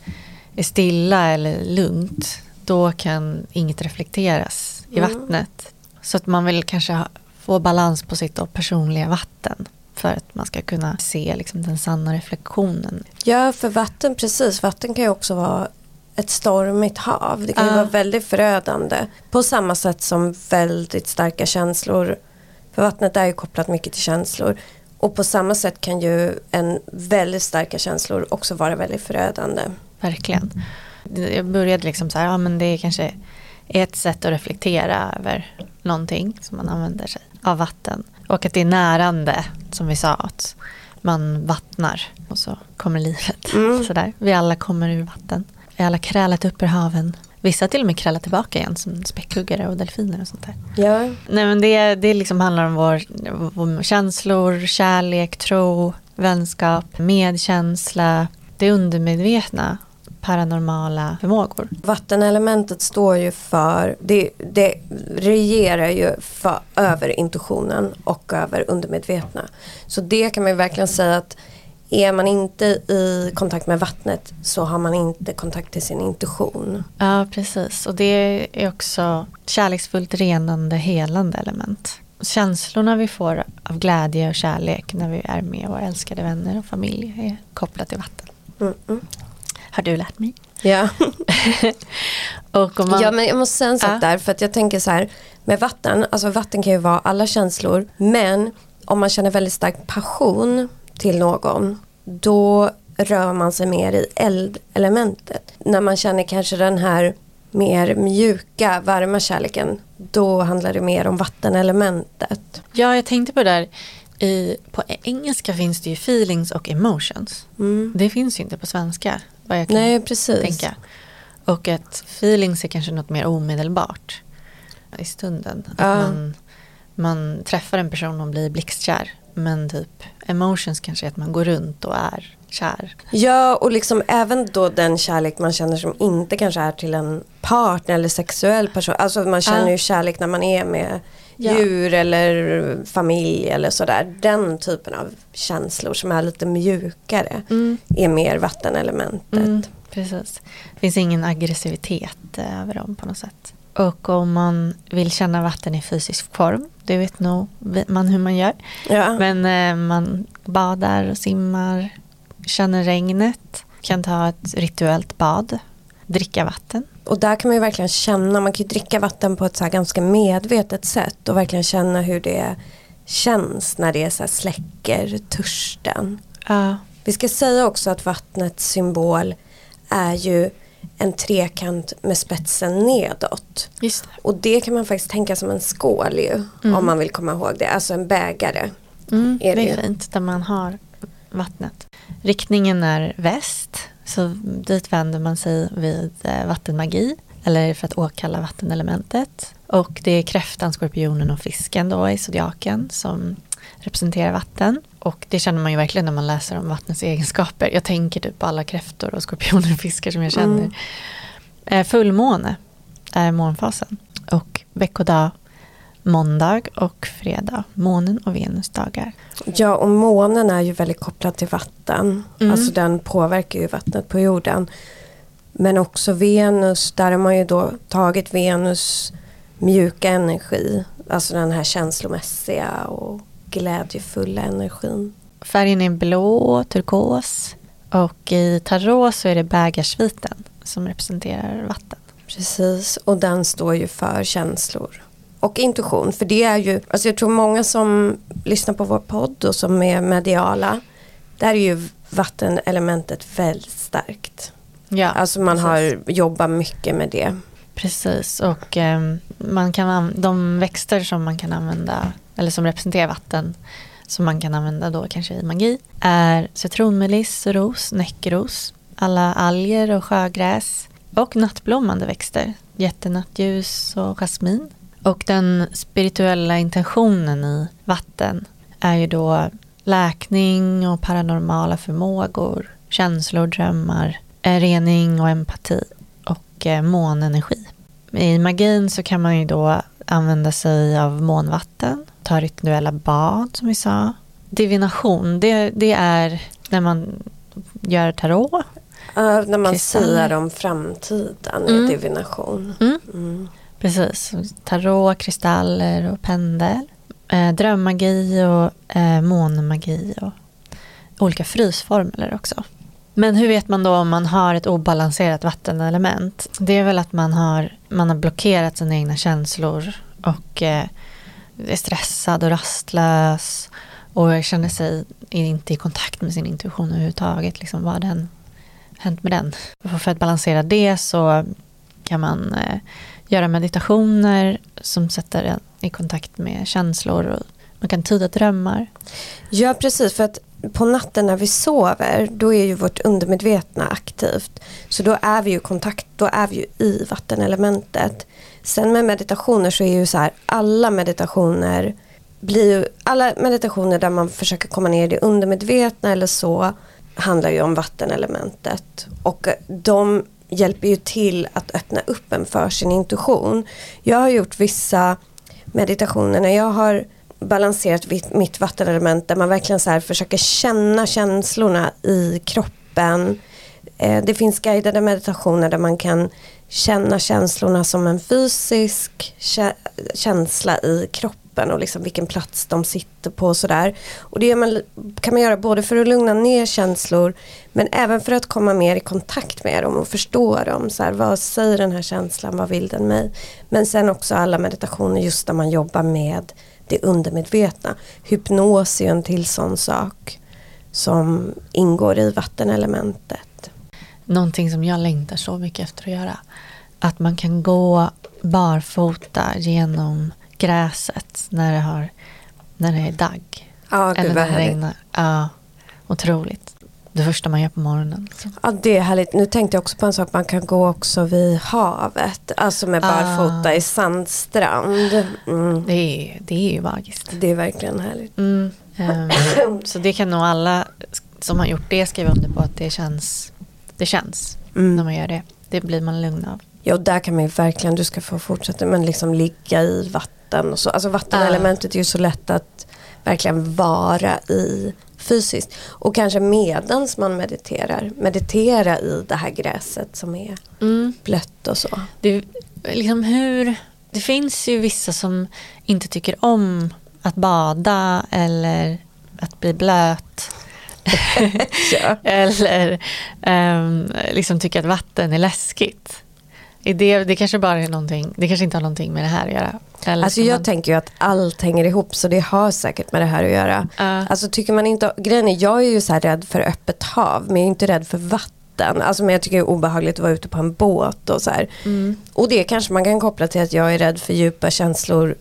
är stilla eller lugnt då kan inget reflekteras i mm. vattnet. Så att man vill kanske få balans på sitt personliga vatten för att man ska kunna se liksom, den sanna reflektionen. Ja, för vatten, precis. Vatten kan ju också vara ett stormigt hav. Det kan ju uh. vara väldigt förödande. På samma sätt som väldigt starka känslor. För vattnet är ju kopplat mycket till känslor. Och på samma sätt kan ju en väldigt starka känslor också vara väldigt förödande. Verkligen. Jag började liksom så här, ja men det är kanske ett sätt att reflektera över någonting som man använder sig av vatten. Och att det är närande, som vi sa, att man vattnar och så kommer livet. Mm. Sådär. Vi alla kommer ur vatten. Vi alla krälat upp ur haven. Vissa till och med krälar tillbaka igen som späckhuggare och delfiner och sånt där. Ja. Nej men det, det liksom handlar om vår, vår känslor, kärlek, tro, vänskap, medkänsla, det undermedvetna paranormala förmågor. Vattenelementet står ju för, det, det regerar ju för, över intuitionen och över undermedvetna. Så det kan man ju verkligen säga att är man inte i kontakt med vattnet så har man inte kontakt till sin intuition. Ja, precis. Och det är också kärleksfullt, renande, helande element. Känslorna vi får av glädje och kärlek när vi är med våra älskade vänner och familj är kopplat till vatten. Mm -mm. Har du lärt mig? Ja. och man, ja men jag måste säga en sak ja. där för att jag tänker så här med vatten, alltså vatten kan ju vara alla känslor men om man känner väldigt stark passion till någon då rör man sig mer i eldelementet. När man känner kanske den här mer mjuka, varma kärleken då handlar det mer om vattenelementet. Ja, jag tänkte på det där i, på engelska finns det ju feelings och emotions. Mm. Det finns ju inte på svenska. Vad jag kan Nej, precis. tänka. Och att feelings är kanske något mer omedelbart i stunden. Att ja. man, man träffar en person och blir blixtkär. Men typ emotions kanske är att man går runt och är kär. Ja och liksom även då den kärlek man känner som inte kanske är till en partner eller sexuell person. Alltså man känner ja. ju kärlek när man är med ja. djur eller familj eller sådär. Den typen av känslor som är lite mjukare mm. är mer vattenelementet. Mm, precis. Det finns ingen aggressivitet över dem på något sätt. Och om man vill känna vatten i fysisk form, det vet nog man hur man gör. Ja. Men eh, man badar och simmar, känner regnet, kan ta ett rituellt bad, dricka vatten och där kan man ju verkligen känna, man kan ju dricka vatten på ett så ganska medvetet sätt och verkligen känna hur det känns när det så här släcker törsten. Uh. Vi ska säga också att vattnets symbol är ju en trekant med spetsen nedåt. Just det. Och det kan man faktiskt tänka som en skål ju, Mm. om man vill komma ihåg det. Alltså en bägare. Mm, Är det det är ju. fint där man har vattnet. Riktningen är väst, så dit vänder man sig vid eh, vattenmagi eller för att åkalla vattenelementet. Och det är kräftan, skorpionen och fisken då i zodiaken som representerar vatten. Och det känner man ju verkligen när man läser om vattnets egenskaper. Jag tänker typ på alla kräftor och skorpioner och fiskar som jag känner. Mm. Eh, Fullmåne är månfasen. Och veckodag måndag och fredag. Månen och Venus dagar. Ja, och månen är ju väldigt kopplad till vatten. Mm. Alltså den påverkar ju vattnet på jorden. Men också Venus, där har man ju då tagit Venus mjuka energi. Alltså den här känslomässiga och glädjefulla energin. Färgen är blå, turkos. Och i tarot så är det bägarsviten som representerar vatten. Precis, och den står ju för känslor. Och intuition, för det är ju, alltså jag tror många som lyssnar på vår podd och som är mediala, där är ju vattenelementet väldigt starkt. Ja, Alltså man precis. har jobbat mycket med det. Precis, och ehm, man kan, an- de växter som man kan använda, eller som representerar vatten, som man kan använda då kanske i magi, är citronmeliss, ros, näckros, alla alger och sjögräs och nattblommande växter, jättenattljus och jasmin. Och den spirituella intentionen i vatten är ju då läkning och paranormala förmågor, känslor, drömmar, eh, rening och empati och eh, månenergi. I magin så kan man ju då använda sig av månvatten, ta rituella bad som vi sa. Divination, det, det är när man gör tarot. Uh, när man Kristaller. säger om framtiden Mm. i divination. Mm. Mm. Precis, tarot, kristaller och pendel. Eh, drömmagi och eh, månmagi och olika frysformler också. Men hur vet man då om man har ett obalanserat vattenelement? Det är väl att man har, man har blockerat sina egna känslor och eh, är stressad och rastlös och känner sig inte i kontakt med sin intuition överhuvudtaget. Liksom, vad har den, hänt med den? För att balansera det så kan man eh, göra meditationer som sätter en i kontakt med känslor och man kan tyda drömmar. Ja precis, för att på natten när vi sover då är ju vårt undermedvetna aktivt. Så då är vi ju i kontakt, då är vi ju i vattenelementet. Sen med meditationer så är ju så här, alla meditationer blir ju, alla meditationer där man försöker komma ner i det undermedvetna eller så handlar ju om vattenelementet. Och de hjälper ju till att öppna upp en för sin intuition. Jag har gjort vissa meditationer när jag har balanserat mitt vattenelement där man verkligen så här försöker känna känslorna i kroppen. Eh, det finns guidade meditationer där man kan känna känslorna som en fysisk känsla i kroppen och liksom vilken plats de sitter på och sådär. Och det gör man, kan man göra både för att lugna ner känslor men även för att komma mer i kontakt med dem och förstå dem. Så här, vad säger den här känslan, vad vill den mig? Men sen också alla meditationer just där man jobbar med det undermedvetna. Hypnos är ju en till sån sak som ingår i vattenelementet. Någonting som jag längtar så mycket efter att göra. Att man kan gå barfota genom gräset när det, har, när det är dagg. Ja, Eller när det regnar. Ja, otroligt. Det första man gör på morgonen. liksom. Ja, det är härligt. Nu tänkte jag också på en sak, man kan gå också vid havet. Alltså med barfota Ah. i sandstrand. Mm. Det, är, det är ju magiskt. Det är verkligen härligt. Mm. ehm, så det kan nog alla som har gjort det skriva under på att det känns, det känns när Mm. man gör det. Det blir man lugn av. Ja, där kan man ju verkligen, du ska få fortsätta, men liksom ligga i vatten och så. Alltså vattenelementet är ju så lätt att verkligen vara i fysiskt. Och kanske medans man mediterar, meditera i det här gräset som är blött och så. Det, liksom hur, det finns ju vissa som inte tycker om att bada eller att bli blöt. Eller ehm, liksom tycker att vatten är läskigt. Det, det kanske bara är någonting, det kanske inte har någonting med det här att göra. Eller Alltså jag man- tänker ju att allt hänger ihop så det har säkert med det här att göra. Ja. Alltså tycker man inte, grejen är jag är ju så här rädd för öppet hav men jag är inte rädd för vatten. Alltså, men jag tycker det är obehagligt att vara ute på en båt och så här. Mm. Och det kanske man kan koppla till att jag är rädd för djupa känslor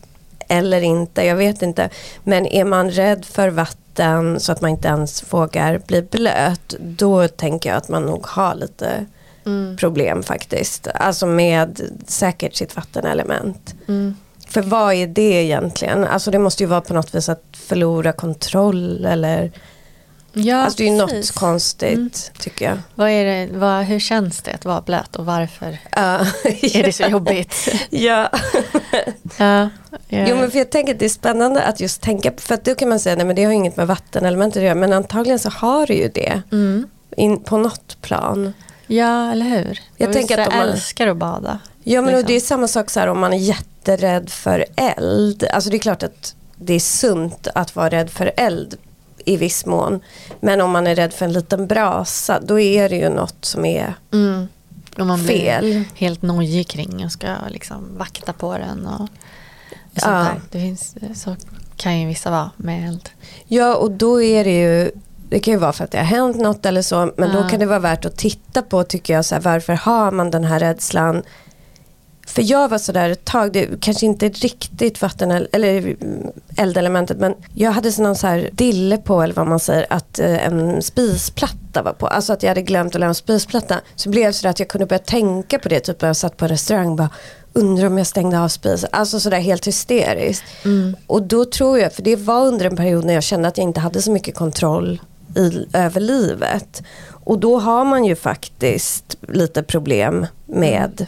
eller inte, jag vet inte. Men är man rädd för vatten så att man inte ens vågar bli blöt, då tänker jag att man nog har lite Mm. problem faktiskt. Alltså med säkert sitt vattenelement. Mm. För vad är det egentligen? Alltså det måste ju vara på något vis att förlora kontroll eller Ja, Alltså det är ju något konstigt Mm. tycker jag. Vad är det, vad, hur känns det att vara blöt och varför Ja. är det så jobbigt? ja. ja, ja. Jo men för jag tänker att det är spännande att just tänka på, för att då kan man säga nej men det har inget med vattenelementet att göra men antagligen så har det ju det Mm. in, på något plan. Ja, eller hur? Jag Och tänker att om man- älskar att bada. Ja men Liksom. det är samma sak så här om man är jätterädd för eld. Alltså det är klart att det är sunt att vara rädd för eld i viss mån. Men om man är rädd för en liten brasa då är det ju något som är Mm. Och man blir fel. helt nojig kring och ska liksom vakta på den. Och, och sånt Ja. där. Det finns, så kan ju vissa vara med eld. Ja och då är det ju det kan ju vara för att det har hänt något eller så men då Ja. kan det vara värt att titta på tycker jag så här, varför har man den här rädslan för jag var sådär ett tag, det kanske inte riktigt vatten eller eldelementet men jag hade någon så här dille på eller vad man säger att eh, en spisplatta var på. Alltså att jag hade glömt att lämna spisplatta. Så blev det så att jag kunde börja tänka på det typ när jag satt på en restaurang och bara undrar om jag stängde av spisen. Alltså sådär helt hysteriskt. Mm. Och då tror jag, för det var under en period när jag kände att jag inte hade så mycket kontroll i, över livet. Och då har man ju faktiskt lite problem med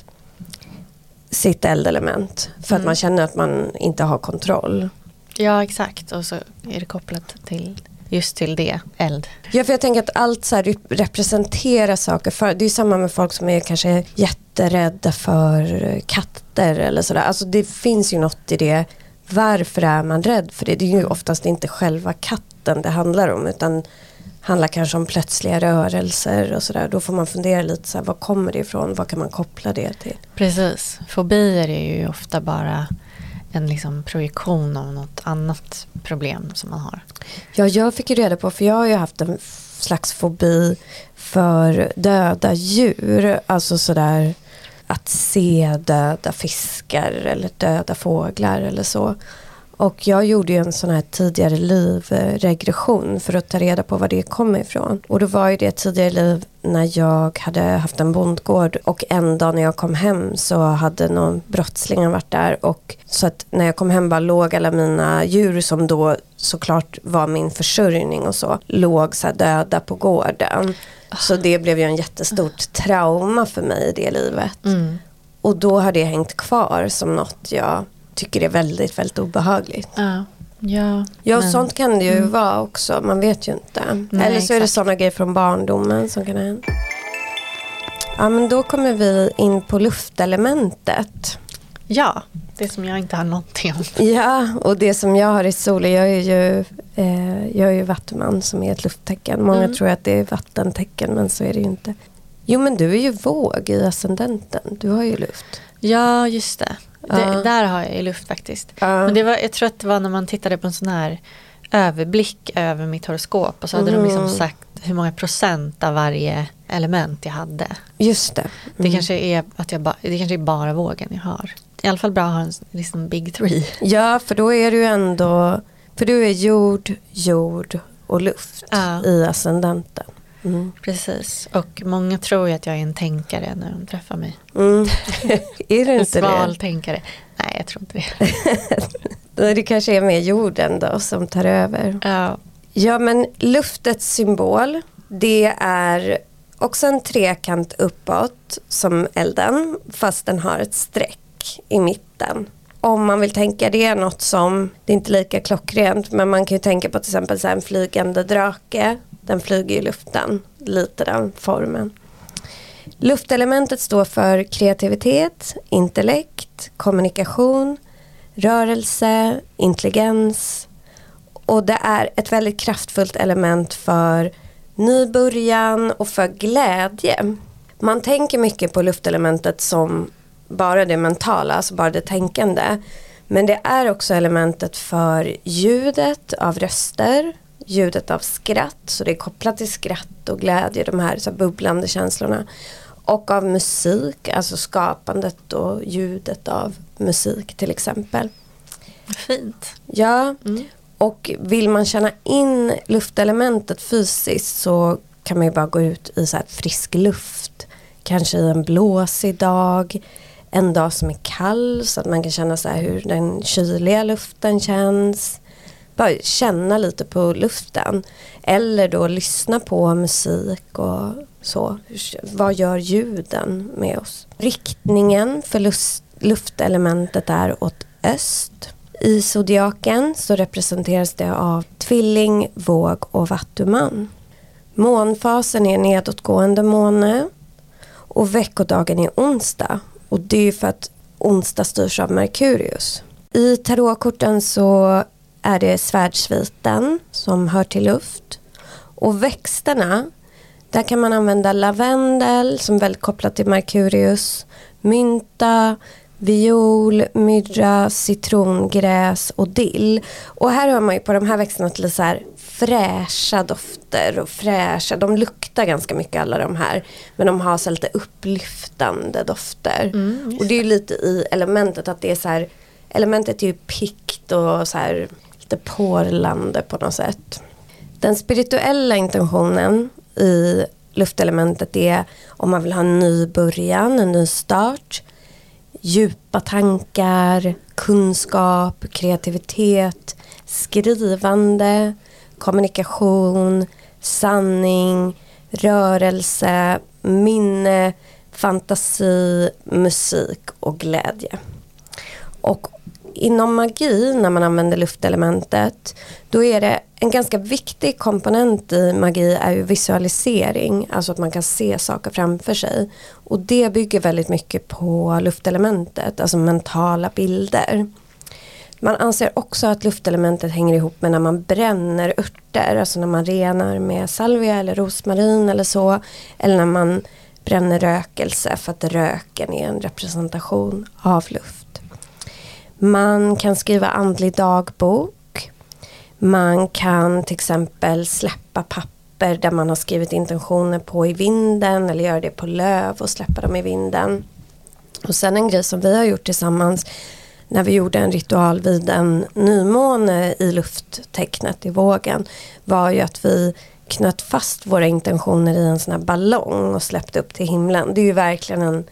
sitt eldelement. För att Mm. man känner att man inte har kontroll. Ja, exakt. Och så är det kopplat till just till det, eld. Ja, för jag tänker att allt så här rep- representerar saker. För, det är samma med folk som är kanske jätterädda för katter eller sådär. Alltså det finns ju något i det. Varför är man rädd för det? Det är ju oftast inte själva katten det handlar om. Utan handlar kanske om plötsliga rörelser och sådär. Då får man fundera lite så här, var kommer det ifrån? Vad kan man koppla det till? Precis. Fobier är ju ofta bara en liksom projektion av något annat problem som man har. Ja, jag fick ju reda på, för jag har ju haft en slags fobi för döda djur. Alltså sådär att se döda fiskar eller döda fåglar eller så. Och jag gjorde ju en sån här tidigare liv-regression för att ta reda på var det kom ifrån. Och då var ju det tidigare liv när jag hade haft en bondgård och en dag när jag kom hem så hade någon brottsling varit där och så att när jag kom hem bara låg alla mina djur som då såklart var min försörjning och så låg så här döda på gården. Så det blev ju en jättestort trauma för mig i det livet. Mm. Och då har det hängt kvar som något jag tycker är väldigt, väldigt obehagligt. Ja, ja, Ja, men- sånt kan det ju Mm. vara också. Man vet ju inte. Nej, Eller så är det sådana grejer från barndomen som kan hänt. Ja, men då kommer vi in på luftelementet. ja, det som jag inte har någonting om. Ja, och det som jag har i solen, jag är ju, eh, jag är ju vattuman som är ett lufttecken. Många Mm. tror att det är vattentecken, men så är det ju inte. Jo, men du är ju våg i ascendenten. Du har ju luft. Ja, just det. Det. Där har jag ju luft faktiskt. Men det var, jag tror att det var när man tittade på en sån här överblick över mitt horoskop och så hade de liksom Mm. sagt hur många procent av varje element jag hade. Just det. Det, Mm. kanske är att jag ba, det kanske är bara vågen jag har. I alla fall bra att ha en liksom big three. Ja, för då är du ändå, för du är jord, jord och luft Ja. i ascendenten. Mm. Precis. Och många tror ju att jag är en tänkare när de träffar mig. Mm. är det En inte sval det? tänkare. Nej, jag tror inte det. Det kanske är mer jorden då som tar över. Ja. Ja, men luftets symbol, det är också en trekant uppåt som elden, fast den har ett streck i mitten. Om man vill tänka det är något som, det är inte lika klockrent, men man kan ju tänka på till exempel så här en flygande drake. Den flyger i luften, lite den formen. Luftelementet står för kreativitet, intellekt, kommunikation, rörelse, intelligens, och det är ett väldigt kraftfullt element för ny början och för glädje. Man tänker mycket på luftelementet som bara det mentala, alltså bara det tänkande. Men det är också elementet för ljudet av röster, ljudet av skratt, så det är kopplat till skratt och glädje, de här, så här bubblande känslorna. Och av musik, alltså skapandet och ljudet av musik till exempel. Fint. Ja, mm. och vill man känna in luftelementet fysiskt så kan man ju bara gå ut i så frisk luft. Kanske i en blåsig dag, en dag som är kall så att man kan känna så hur den kyliga luften känns. Bara känna lite på luften. Eller då lyssna på musik och så. Vad gör ljuden med oss? Riktningen för lust, luftelementet är åt öst. I zodiaken så representeras det av tvilling, våg och vattuman. Månfasen är nedåtgående måne och veckodagen är onsdag. Och det är för att onsdag styrs av Merkurius. I tarotkorten så är det svärdsviten som hör till luft. Och växterna, där kan man använda lavendel som är väldigt kopplat till Merkurius, mynta, viol, myrra, citrongräs och dill. Och här hör man ju på de här växterna till så här fräscha dofter och fräscha, de luktar ganska mycket alla de här. Men de har så lite upplyftande dofter. Mm, och det är ju lite i elementet att det är så här, elementet är ju pikt och så här lite porlande på något sätt. Den spirituella intentionen i luftelementet är om man vill ha en ny början, en ny start djupa tankar, kunskap, kreativitet, skrivande, kommunikation, sanning, rörelse, minne, fantasi, musik och glädje. Och inom magi när man använder luftelementet då är det en ganska viktig komponent i magi är ju visualisering, alltså att man kan se saker framför sig. Och det bygger väldigt mycket på luftelementet, alltså mentala bilder. Man anser också att luftelementet hänger ihop med när man bränner örter, alltså när man renar med salvia eller rosmarin eller så. Eller när man bränner rökelse för att röken är en representation av luft. Man kan skriva andlig dagbok. Man kan till exempel släppa papper där man har skrivit intentioner på i vinden eller göra det på löv och släppa dem i vinden. Och sen en grej som vi har gjort tillsammans när vi gjorde en ritual vid en nymåne i lufttecknet i vågen var ju att vi knöt fast våra intentioner i en sån här ballong och släppte upp till himlen. Det är ju verkligen en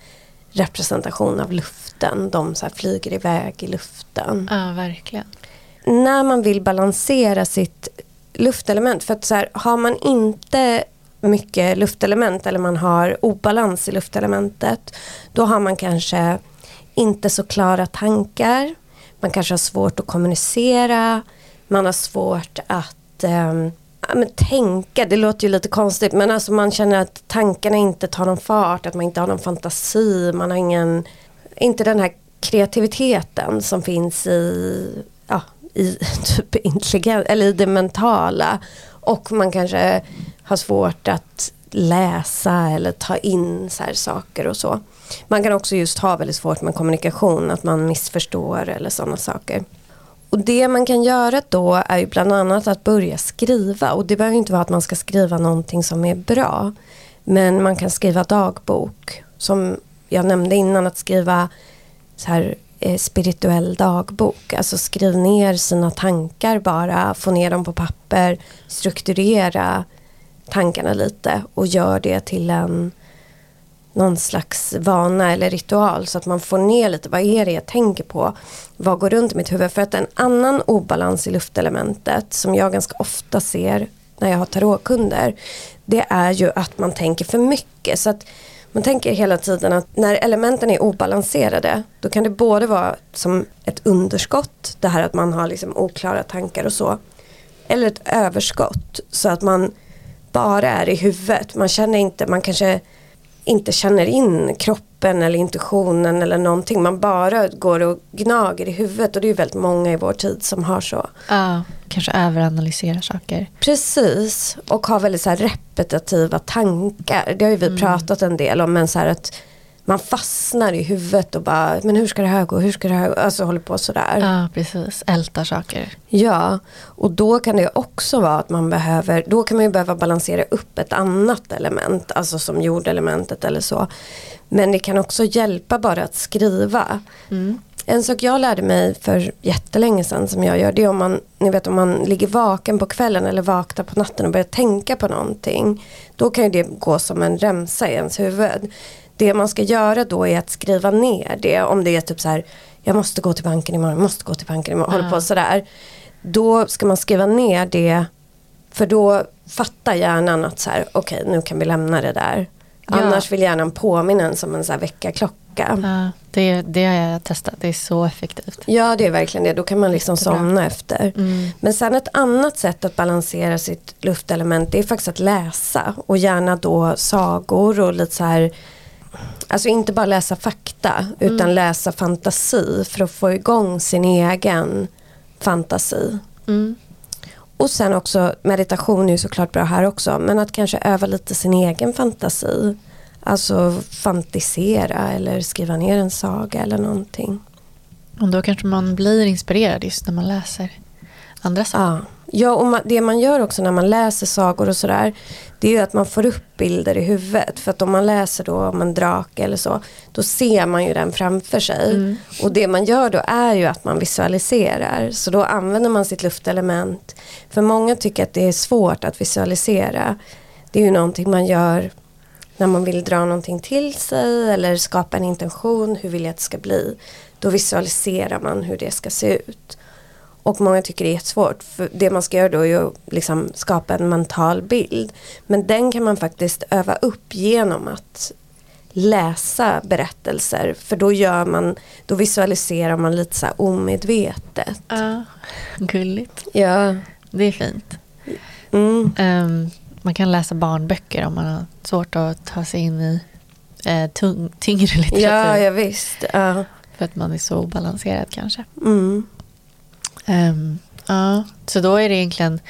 representation av luften. De så flyger iväg i luften. Ja, verkligen. När man vill balansera sitt luftelement. För att så här, har man inte mycket luftelement eller man har obalans i luftelementet. Då har man kanske inte så klara tankar. Man kanske har svårt att kommunicera. Man har svårt att men tänka, det låter ju lite konstigt men alltså man känner att tankarna inte tar någon fart, att man inte har någon fantasi, man har ingen, inte den här kreativiteten som finns i, ja, i typ intelligens, eller i det mentala. Och man kanske har svårt att läsa eller ta in så saker och så. Man kan också just ha väldigt svårt med kommunikation, att man missförstår eller sådana saker. Och det man kan göra då är ju bland annat att börja skriva och det behöver inte vara att man ska skriva någonting som är bra. Men man kan skriva dagbok. Som jag nämnde innan att skriva så här, eh, spirituell dagbok. Alltså skriv ner sina tankar bara, få ner dem på papper, strukturera tankarna lite och gör det till en någon slags vana eller ritual så att man får ner lite, vad är det jag tänker på? Vad går runt i mitt huvud? För att en annan obalans i luftelementet som jag ganska ofta ser när jag har tarotkunder det är ju att man tänker för mycket. Så att man tänker hela tiden att när elementen är obalanserade då kan det både vara som ett underskott, det här att man har liksom oklara tankar och så. Eller ett överskott så att man bara är i huvudet. Man känner inte, man kanske inte känner in kroppen eller intuitionen eller någonting. Man bara går och gnager i huvudet och det är väldigt många i vår tid som har så. Ja, kanske överanalyserar saker. Precis, och har väldigt så repetitiva tankar. Det har ju vi mm. pratat en del om men så att man fastnar i huvudet och bara, men hur ska det här gå, hur ska det här gå, alltså håller på sådär. Ja, precis. Ältar saker. Ja, och då kan det också vara att man behöver, då kan man ju behöva balansera upp ett annat element, alltså som jordelementet eller så. Men det kan också hjälpa bara att skriva. Mm. En sak jag lärde mig för jättelänge sedan som jag gör, det är om man, ni vet om man ligger vaken på kvällen eller vaknar på natten och börjar tänka på någonting. Då kan ju det gå som en remsa i ens huvud. Det man ska göra då är att skriva ner det, om det är typ så här, jag måste gå till banken imorgon, jag måste gå till banken imorgon, håller på sådär. Då ska man skriva ner det, för då fattar hjärnan att så här, okej nu kan vi lämna det där. Ja. Annars vill hjärnan påminna en som en så här väckarklocka. Ja, det, det har jag testat. Det är så effektivt. Ja det är verkligen det, då kan man liksom Jättebra. somna efter. Mm. Men sen ett annat sätt att balansera sitt luftelement det är faktiskt att läsa och gärna då sagor och lite så här Alltså inte bara läsa fakta utan Mm. läsa fantasi för att få igång sin egen fantasi. Mm. Och sen också meditation är ju såklart bra här också men att kanske öva lite sin egen fantasi. Alltså fantisera eller skriva ner en saga eller någonting. Och då kanske man blir inspirerad just när man läser andra saker. Ja, ja och man, det man gör också när man läser sagor och sådär det är ju att man får upp bilder i huvudet. För att om man läser då om en drake eller så då ser man ju den framför sig. Mm. Och det man gör då är ju att man visualiserar. Så då använder man sitt luftelement. För många tycker att det är svårt att visualisera. Det är ju någonting man gör när man vill dra någonting till sig eller skapa en intention. Hur vill jag att det ska bli? Då visualiserar man hur det ska se ut. Och många tycker det är jättesvårt. För det man ska göra då är att liksom skapa en mental bild. Men den kan man faktiskt öva upp genom att läsa berättelser. För då gör man, då visualiserar man lite så omedvetet. Ja, gulligt. Ja. Det är fint. Mm. Ehm, man kan läsa barnböcker om man har svårt att ta sig in i eh, tung, tyngre litteratur. Ja, ja visst. Ja. För att man är så obalanserad kanske. Mm. Ehm, ja, så då är det egentligen,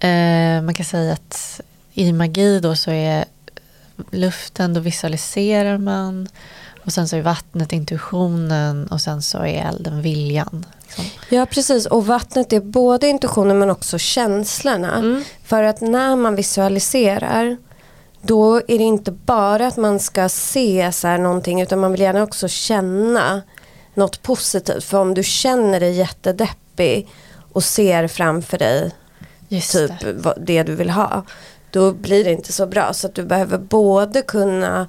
eh, man kan säga att i magi då så är luften, då visualiserar man. Och sen så är vattnet intuitionen och sen så är elden viljan. Liksom. Ja precis och vattnet är både intuitionen men också känslorna. Mm. För att när man visualiserar då är det inte bara att man ska se så här någonting utan man vill gärna också känna något positivt. För om du känner dig jättedeppig och ser framför dig Just typ det. det du vill ha. Då blir det inte så bra. Så att du behöver både kunna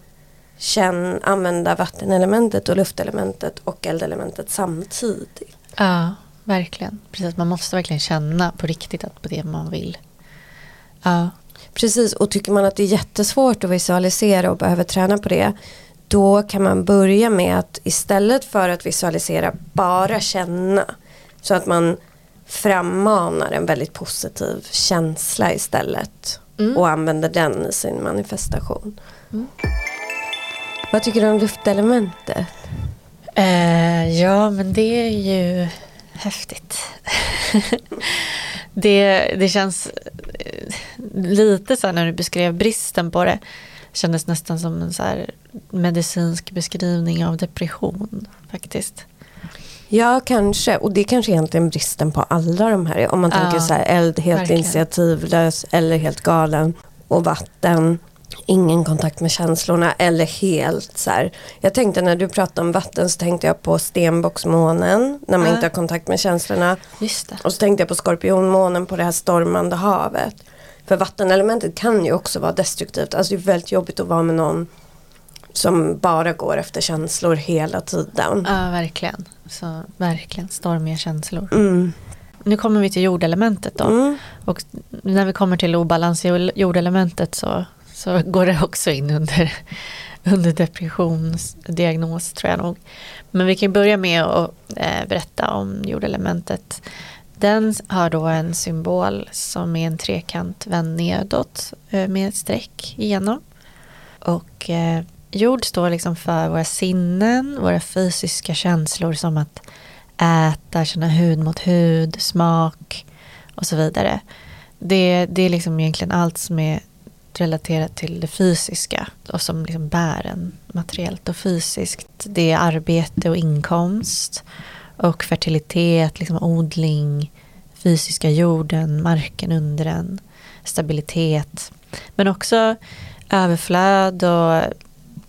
känna, använda vattenelementet och luftelementet och eldelementet samtidigt. Ja, verkligen. Precis, man måste verkligen känna på riktigt att på det man vill. Ja, Precis, och tycker man att det är jättesvårt att visualisera och behöver träna på det då kan man börja med att istället för att visualisera bara känna så att man frammanar en väldigt positiv känsla istället Mm. och använder den i sin manifestation. Mm. Vad tycker du om luftelementet? Eh, ja, men det är ju häftigt. det, det känns eh, lite så här när du beskrev bristen på det. Kändes nästan som en så medicinsk beskrivning av depression faktiskt. Ja, kanske. Och det är kanske egentligen bristen på alla de här. Om man Ja, tänker så här, eld, helt verkligen. initiativlös eller helt galen. Och vatten, ingen kontakt med känslorna eller helt så här. Jag tänkte när du pratade om vatten så tänkte jag på stenbocksmånen. När man Ja. inte har kontakt med känslorna. Och så tänkte jag på skorpionmånen på det här stormande havet. För vattenelementet kan ju också vara destruktivt. Alltså det är väldigt jobbigt att vara med någon som bara går efter känslor hela tiden. Ja, verkligen. Så, verkligen stormiga känslor. Mm. Nu kommer vi till jordelementet då. Mm. Och när vi kommer till obalans i jordelementet så, så går det också in under, under depressionsdiagnos tror jag nog. Men vi kan börja med att eh, berätta om jordelementet. Den har då en symbol som är en trekant vänd nedåt eh, med ett streck igenom. Och eh, jord står liksom för våra sinnen, våra fysiska känslor som att äta, känna hud mot hud, smak och så vidare. Det, det är liksom egentligen allt som är relaterat till det fysiska och som liksom bär en materiellt och fysiskt. Det är arbete och inkomst och fertilitet, liksom odling, fysiska jorden, marken under den, stabilitet. Men också överflöd och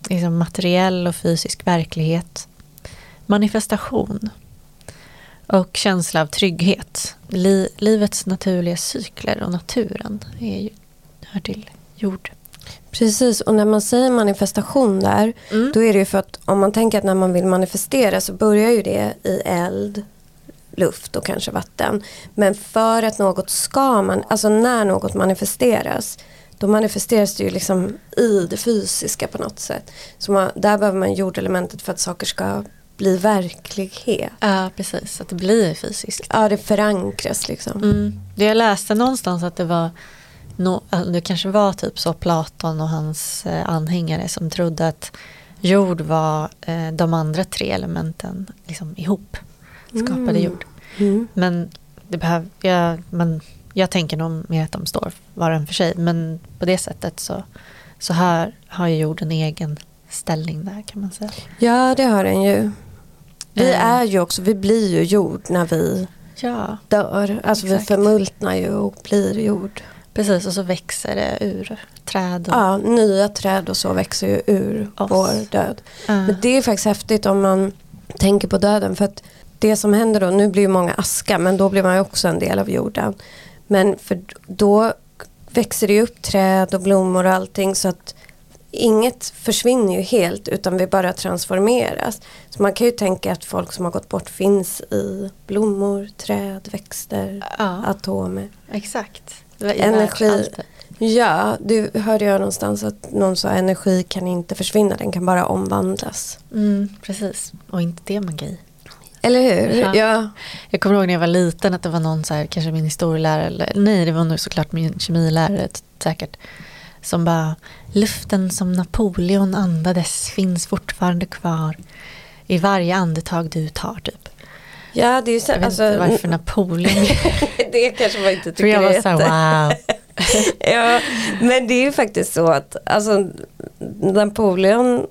liksom materiell och fysisk verklighet. Manifestation och känsla av trygghet. Li livets naturliga cykler och naturen är ju, hör till jord. Precis, och när man säger manifestation där, mm. då är det ju för att om man tänker att när man vill manifestera så börjar ju det i eld, luft och kanske vatten. Men för att något ska man, alltså när något manifesteras, då manifesteras det ju liksom i det fysiska på något sätt. Så man, där behöver man jordelementet för att saker ska bli verklighet. Ja, precis. Att det blir fysiskt. Ja, det förankras liksom. Mm. Det jag läste någonstans att det var no, det kanske var typ så Platon och hans eh, anhängare som trodde att jord var eh, de andra tre elementen liksom ihop. Skapade mm. jord. Mm. Men det behöv, jag, man, jag tänker nog mer att de står var och en för sig. Men på det sättet så, så här har ju jord en egen ställning där kan man säga. Ja det har den ju. Vi mm. är ju också, vi blir ju jord när vi ja, dör. Alltså exakt. vi förmultnar ju och blir jord. Precis och så växer det ur träd. Och... Ja, nya träd och så växer ju ur Oss. vår död. Mm. Men det är faktiskt häftigt om man tänker på döden. För att det som händer då, nu blir ju många aska men då blir man ju också en del av jorden. Men för då växer det upp träd och blommor och allting så att inget försvinner ju helt utan vi bara transformeras. Så man kan ju tänka att folk som har gått bort finns i blommor, träd, växter, ja. atomer. Exakt. Energi. Ja, du hörde jag någonstans att någon sa energi kan inte försvinna, den kan bara omvandlas. Mm, precis, och inte det magi. Eller hur? Ja. ja. Jag kommer ihåg när jag var liten att det var någon så här, kanske min historielärare, eller nej det var nog såklart min kemilärare säkert, som bara luften som Napoleon andades finns fortfarande kvar i varje andetag du tar typ. Ja, det är så, jag vet alltså, inte varför Napoleon. det kanske man inte tycker För jag var så här, wow. ja, men det är ju faktiskt så att alltså, Napoleon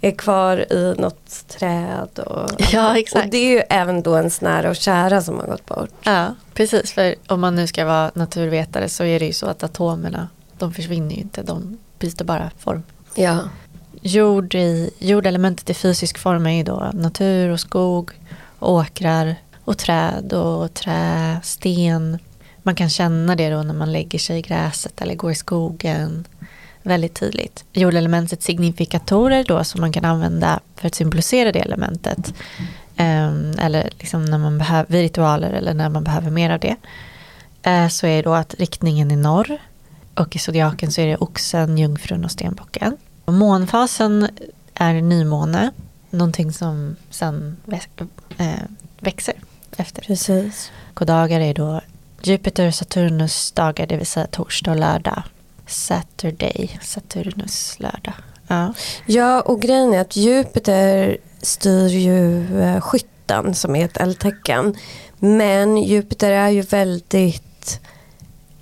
är kvar i något träd. Och, ja, exakt. och det är ju även då ens nära och kära som har gått bort. Ja, precis. För om man nu ska vara naturvetare så är det ju så att atomerna, de försvinner ju inte. De byter bara form. Ja. Jord i, jordelementet i fysisk form är ju då natur och skog, åkrar och träd och trä, sten. Man kan känna det då när man lägger sig i gräset eller går i skogen väldigt tydligt. Jordelementets signifikatorer då som man kan använda för att symbolisera det elementet. Um, eller liksom när man behöver, vid ritualer eller när man behöver mer av det. Uh, så är då att riktningen är norr. Och i zodiaken så är det oxen, jungfrun och stenbocken. Och månfasen är nymåne. Någonting som sen äh, växer efter. Precis. Godagar är då Jupiter och Saturnus dagar, det vill säga torsdag och lördag. Saturday, Saturnus lördag. Ja. ja, och grejen är att Jupiter styr ju eh, skytten som är ett eldtecken. Men Jupiter är ju väldigt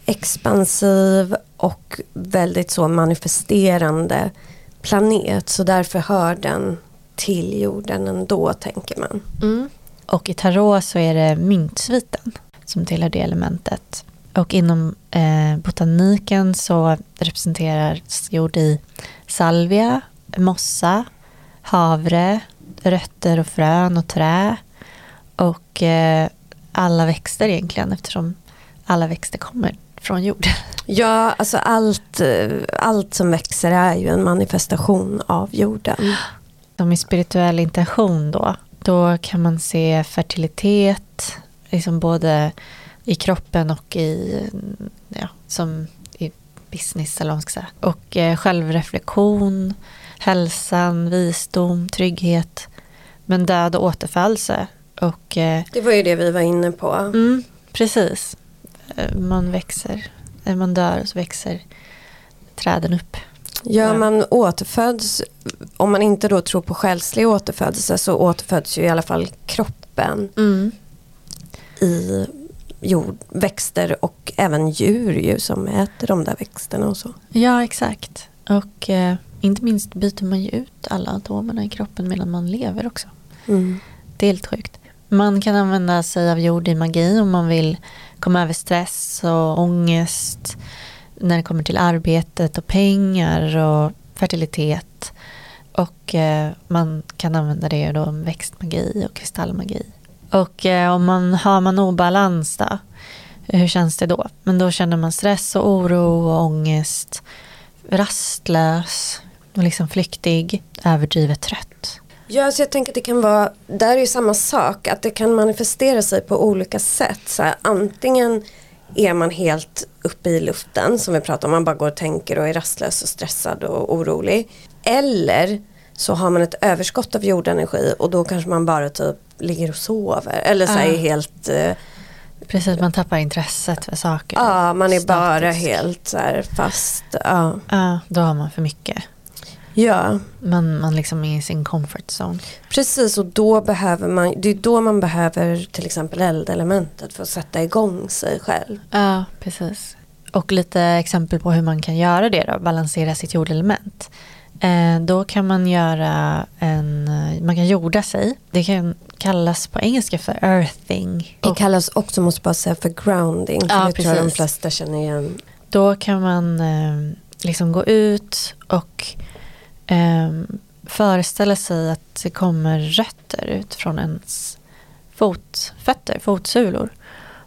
expansiv och väldigt så manifesterande planet. Så därför hör den till jorden ändå tänker man. Mm. Och i tarot så är det myntsviten som tillhör det elementet. Och inom eh, botaniken så representeras jord i salvia, mossa, havre, rötter och frön och trä. Och eh, alla växter egentligen eftersom alla växter kommer från jorden. Ja, alltså allt, eh, allt som växer är ju en manifestation av jorden. Som i spirituell intention då, då kan man se fertilitet, liksom både i kroppen och i, ja, som i business eller vad man ska säga. Och eh, självreflektion, hälsan, visdom, trygghet. Men död och återfallelse. Och, eh, det var ju det vi var inne på. Mm, precis. Eh, man växer, när man dör så växer träden upp. Ja, man återföds, om man inte då tror på själslig återfödelse så återföds ju i alla fall kroppen mm. i jord, växter och även djur ju som äter de där växterna och så. Ja, exakt. Och eh, inte minst byter man ju ut alla atomerna i kroppen medan man lever också. Mm. Det är helt sjukt. Man kan använda sig av jord i magi om man vill komma över stress och ångest när det kommer till arbetet och pengar och fertilitet. Och eh, man kan använda det då om växtmagi och kristallmagi. Och eh, om man har man obalans då, eh, hur känns det då? Men då känner man stress och oro och ångest, rastlös och liksom flyktig, överdrivet trött. Ja, så jag tänker att det kan vara, där är ju samma sak, att det kan manifestera sig på olika sätt. Så här, antingen är man helt uppe i luften, som vi pratar om, man bara går och tänker och är rastlös och stressad och orolig. Eller så har man ett överskott av jordenergi och då kanske man bara typ ligger och sover. Eller så är helt, eh, Precis, man tappar intresset för saker. ja man är bara Statisk. helt så fast. Ja. Ja, då har man för mycket. ja, Man, man liksom är i sin comfort zone. precis och då behöver man, det är då man behöver till exempel eldelementet för att sätta igång sig själv. Ja, precis. Och lite exempel på hur man kan göra det då, balansera sitt jordelement. Eh, då kan man göra en, eh, man kan jorda sig. Det kan kallas på engelska för earthing. Det kallas också, måste bara säga, för grounding. För Ja, det tror jag de flesta känner igen. då kan man eh, liksom gå ut och föreställa sig att det kommer rötter ut från ens fotfötter, fotsulor.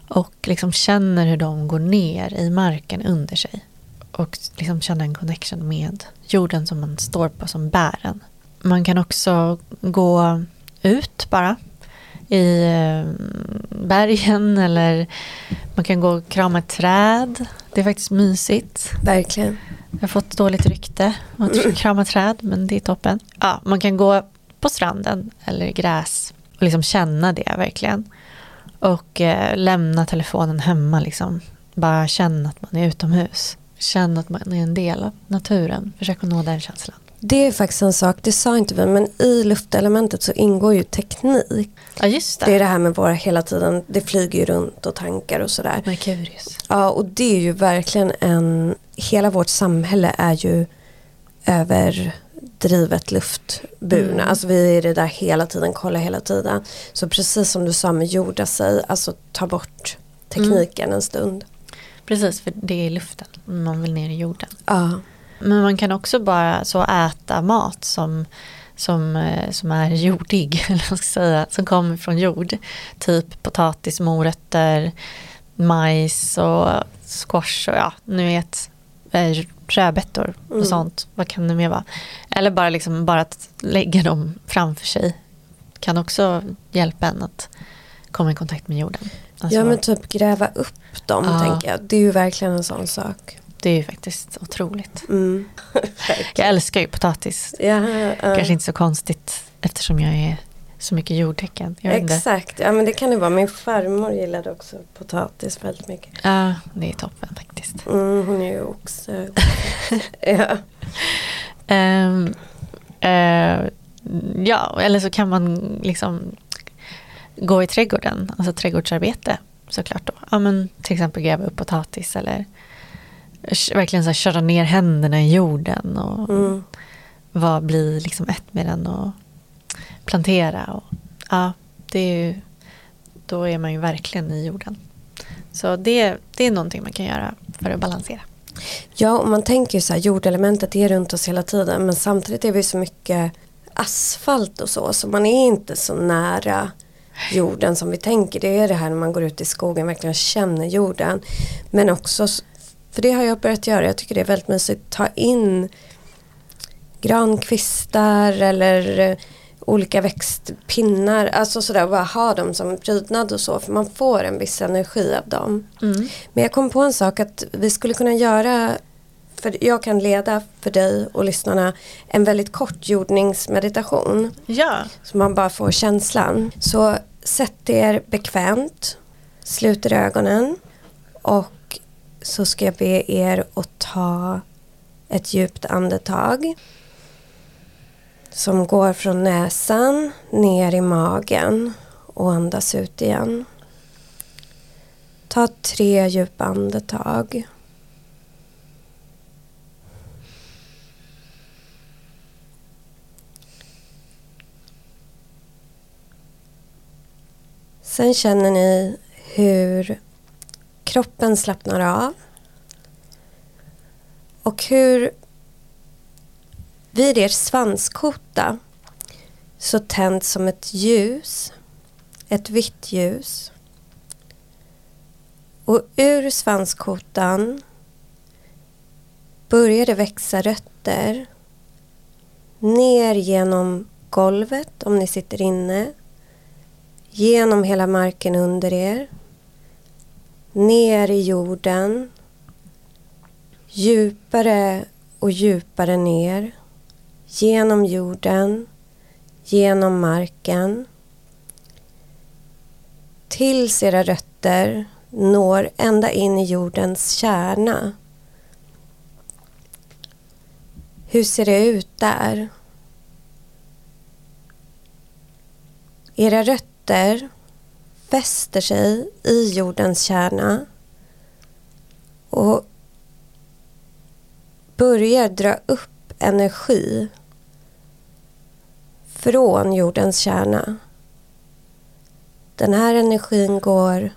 Och liksom känner hur de går ner i marken under sig. Och liksom känna en connection med jorden som man står på som bären. Man kan också gå ut bara i eh, bergen eller man kan gå och krama ett träd. Det är faktiskt mysigt. Verkligen. Jag har fått dåligt rykte om att krama träd, men det är toppen. Ja, man kan gå på stranden eller i gräs och liksom känna det verkligen. Och eh, lämna telefonen hemma liksom. Bara känna att man är utomhus. Känna att man är en del av naturen. Försök att nå den känslan. Det är faktiskt en sak, det sa inte vi, men i luftelementet så ingår ju teknik. Ja, just Det är det här med våra hela tiden, det flyger ju runt och tankar och sådär. Merkurius. Ja, och det är ju verkligen en, hela vårt samhälle är ju överdrivet luftburna. Mm. Alltså vi är det där hela tiden, kolla hela tiden. Så precis som du sa med jorda sig, alltså ta bort tekniken en stund. Precis, för det är luften. Man vill ner i jorden. Ja, Men man kan också bara så äta mat som, som, eh, som är jordig, eller ska säga, som kommer från jord. Typ potatis, morötter, majs och squash och ja, ni vet, eh, rödbetor och Mm. sånt. Vad kan det mer vara? Eller bara, liksom, bara att lägga dem framför sig kan också hjälpa en att komma i kontakt med jorden. Alltså, ja men typ gräva upp dem Ja. tänker jag. Det är ju verkligen en sån sak. Det är ju faktiskt otroligt. Mm. Jag älskar ju potatis. Ja, ja. Kanske inte så konstigt eftersom jag är så mycket jordtecken. Exakt, ja men det kan det vara. Min farmor gillade också potatis väldigt mycket. Ja, det är toppen faktiskt. Mm, hon är ju också... ja. Ehm, eh, ja, eller så kan man liksom gå i trädgården, alltså trädgårdsarbete såklart då. Ja, men till exempel gräva upp potatis eller verkligen så här, köra ner händerna i jorden och Mm. vara, bli liksom ett med den och plantera. Och, ja, det är ju, då är man ju verkligen i jorden. Så det, det är någonting man kan göra för att balansera. Ja, och man tänker ju så här, jordelementet är runt oss hela tiden men samtidigt är vi så mycket asfalt och så så man är inte så nära jorden som vi tänker. Det är det här när man går ut i skogen verkligen känner jorden. Men också, för det har jag börjat göra, jag tycker det är väldigt mysigt, ta in grankvistar eller eh, olika växtpinnar, alltså sådär, bara ha dem som prydnad och så för man får en viss energi av dem. Mm. Men jag kom på en sak att vi skulle kunna göra, för jag kan leda för dig och lyssnarna en väldigt kort jordningsmeditation. Ja, Så man bara får känslan. Så sätt er bekvämt, sluter ögonen och så ska jag be er att ta ett djupt andetag. Som går från näsan ner i magen och andas ut igen. Ta tre djupa andetag. Sen känner ni hur kroppen slappnar av. Och hur vid er svanskota så tänds som ett ljus, ett vitt ljus. Och ur svanskotan börjar det växa rötter ner genom golvet om ni sitter inne, genom hela marken under er, ner i jorden, djupare och djupare ner, genom jorden, genom marken, tills era rötter når ända in i jordens kärna. Hur ser det ut där? Era rötter fäster sig i jordens kärna och börjar dra upp energi från jordens kärna. Den här energin går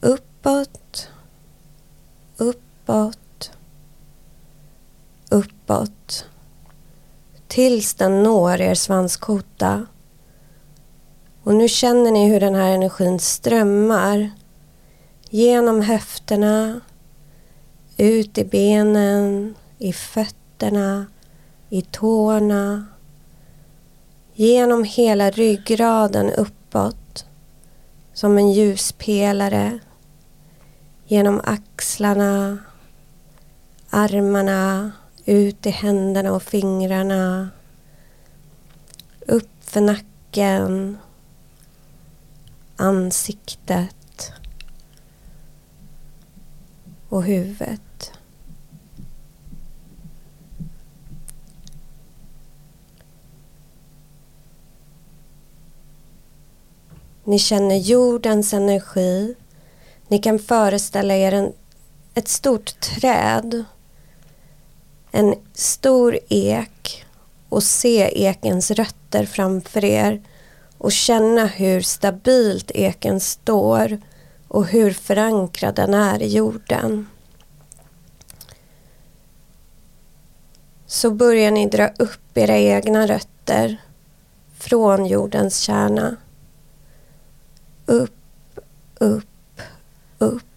uppåt, uppåt, uppåt tills den når er svanskota. Och nu känner ni hur den här energin strömmar genom höfterna, ut i benen, i fötterna, i tårna, genom hela ryggraden uppåt som en ljuspelare genom axlarna, armarna, ut i händerna och fingrarna. Upp för nacken, ansiktet och huvudet. Ni känner jordens energi ni kan föreställa er en, ett stort träd, en stor ek och se ekens rötter framför er och känna hur stabilt eken står och hur förankrad den är i jorden. Så börjar ni dra upp era egna rötter från jordens kärna. Upp, upp upp.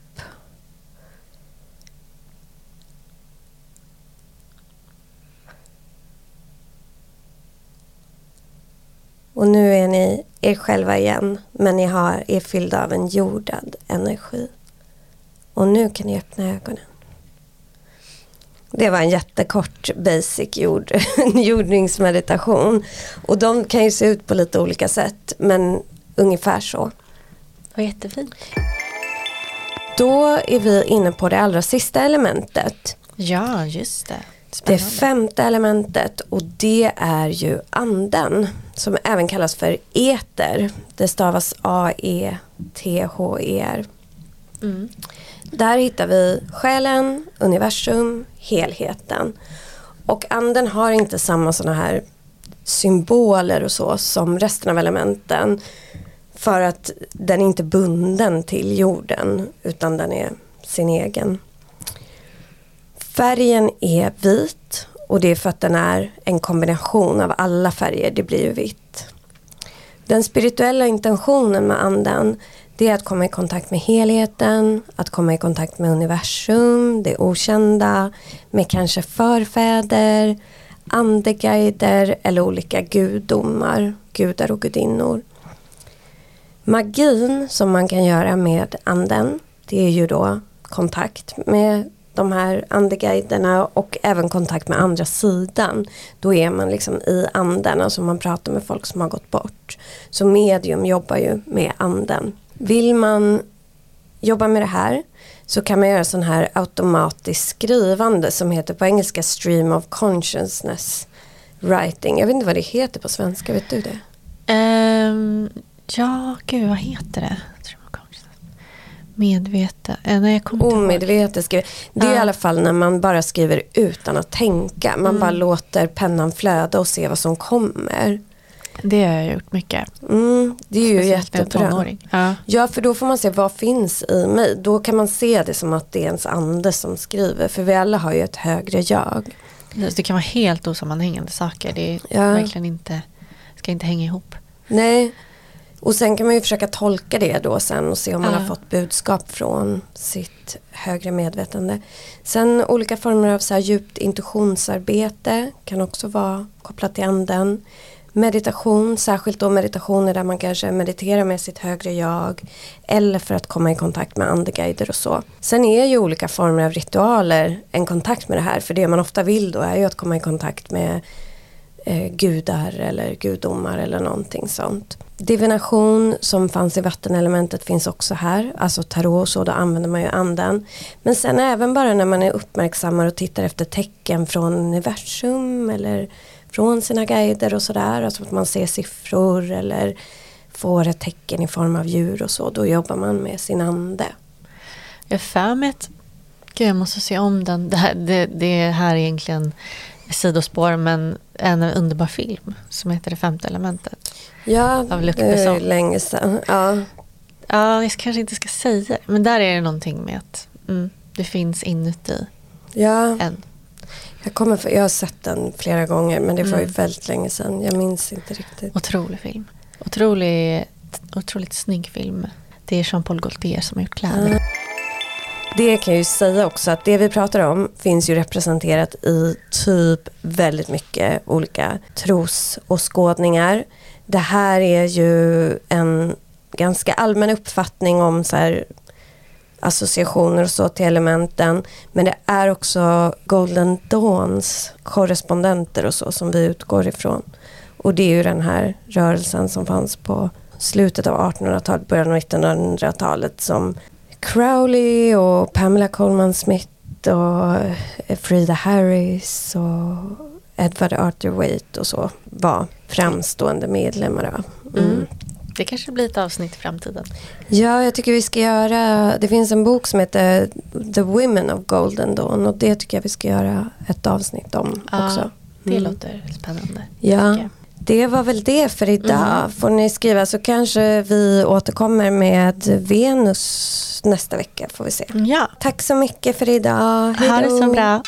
Och nu är ni er själva igen, men ni har, är fyllda av en jordad energi. Och nu kan ni öppna ögonen. Det var en jättekort basic jord, jordningsmeditation. Och de kan ju se ut på lite olika sätt, men ungefär så. Vad jättefint. Då är vi inne på det allra sista elementet. Ja, just det. Spännande. Det femte elementet och det är ju anden som även kallas för eter. Det stavas A-E-T-H-E-R. Mm. Där hittar vi själen, universum, helheten. Och anden har inte samma sådana här symboler och så som resten av elementen. För att den är inte bunden till jorden utan den är sin egen. Färgen är vit och det är för att den är en kombination av alla färger, det blir ju vitt. Den spirituella intentionen med anden det är att komma i kontakt med helheten, att komma i kontakt med universum, det okända, med kanske förfäder, andeguider eller olika gudomar, gudar och gudinnor. Magin som man kan göra med anden det är ju då kontakt med de här andeguiderna och även kontakt med andra sidan. Då är man liksom i anden, alltså man pratar med folk som har gått bort. Så medium jobbar ju med anden. Vill man jobba med det här så kan man göra sån här automatiskt skrivande som heter på engelska stream of consciousness writing. Jag vet inte vad det heter på svenska, vet du det? Um, Ja, gud vad heter det? Medveten? Eh, nej, jag. Omedvetet skriver. Det är Ja. i alla fall när man bara skriver utan att tänka. Man Mm. bara låter pennan flöda och se vad som kommer. Det har jag gjort mycket. Mm, det är ju jättebra. Ja. Ja, för då får man se vad finns i mig. Då kan man se det som att det är ens ande som skriver. För vi alla har ju ett högre jag. Det kan vara helt osammanhängande saker. Det är Ja. verkligen inte, ska inte hänga ihop. Nej. Och sen kan man ju försöka tolka det då sen och se om man Ja. har fått budskap från sitt högre medvetande. Sen olika former av så här djupt intuitionsarbete kan också vara kopplat till anden. Meditation, särskilt då meditationer där man kanske mediterar med sitt högre jag eller för att komma i kontakt med andeguider och så. Sen är ju olika former av ritualer en kontakt med det här för det man ofta vill då är ju att komma i kontakt med Eh, gudar eller gudomar eller någonting sånt. Divination som fanns i vattenelementet finns också här, alltså tarot och så, då använder man ju anden. Men sen även bara när man är uppmärksammare och tittar efter tecken från universum eller från sina guider och sådär, alltså att man ser siffror eller får ett tecken i form av djur och så, då jobbar man med sin ande. Jag för mig att, gud jag måste se om den. Det här, det, det här är egentligen sidospår men en underbar film som heter Det femte elementet. Ja, Av Luc det är länge sedan. Ja. Ja, jag kanske inte ska säga men där är det någonting med att mm, det finns inuti Ja, en. jag, kommer för, jag har sett den flera gånger men det var ju Mm. väldigt länge sedan. Jag minns inte riktigt. Otrolig film. Otrolig, otroligt snygg film. Det är Jean-Paul Gaultier som har gjort kläder. Det kan jag ju säga också att det vi pratar om finns ju representerat i typ väldigt mycket olika trosåskådningar. Det här är ju en ganska allmän uppfattning om så här associationer och så till elementen. Men det är också Golden Dawns korrespondenter och så som vi utgår ifrån. Och det är ju den här rörelsen som fanns på slutet av 1800-talet, början av 1900-talet som Crowley och Pamela Coleman Smith och Frida Harris och Edward Arthur Waite och så var framstående medlemmar av. Mm. Det kanske blir ett avsnitt i framtiden. Ja, jag tycker vi ska göra, det finns en bok som heter The Women of Golden Dawn och det tycker jag vi ska göra ett avsnitt om Ja, också. Det Mm. låter spännande. Ja. Det var väl det för idag. Mm. Får ni skriva så kanske vi återkommer med Venus nästa vecka får vi se. Ja, Tack så mycket för idag. Hej ha det så bra.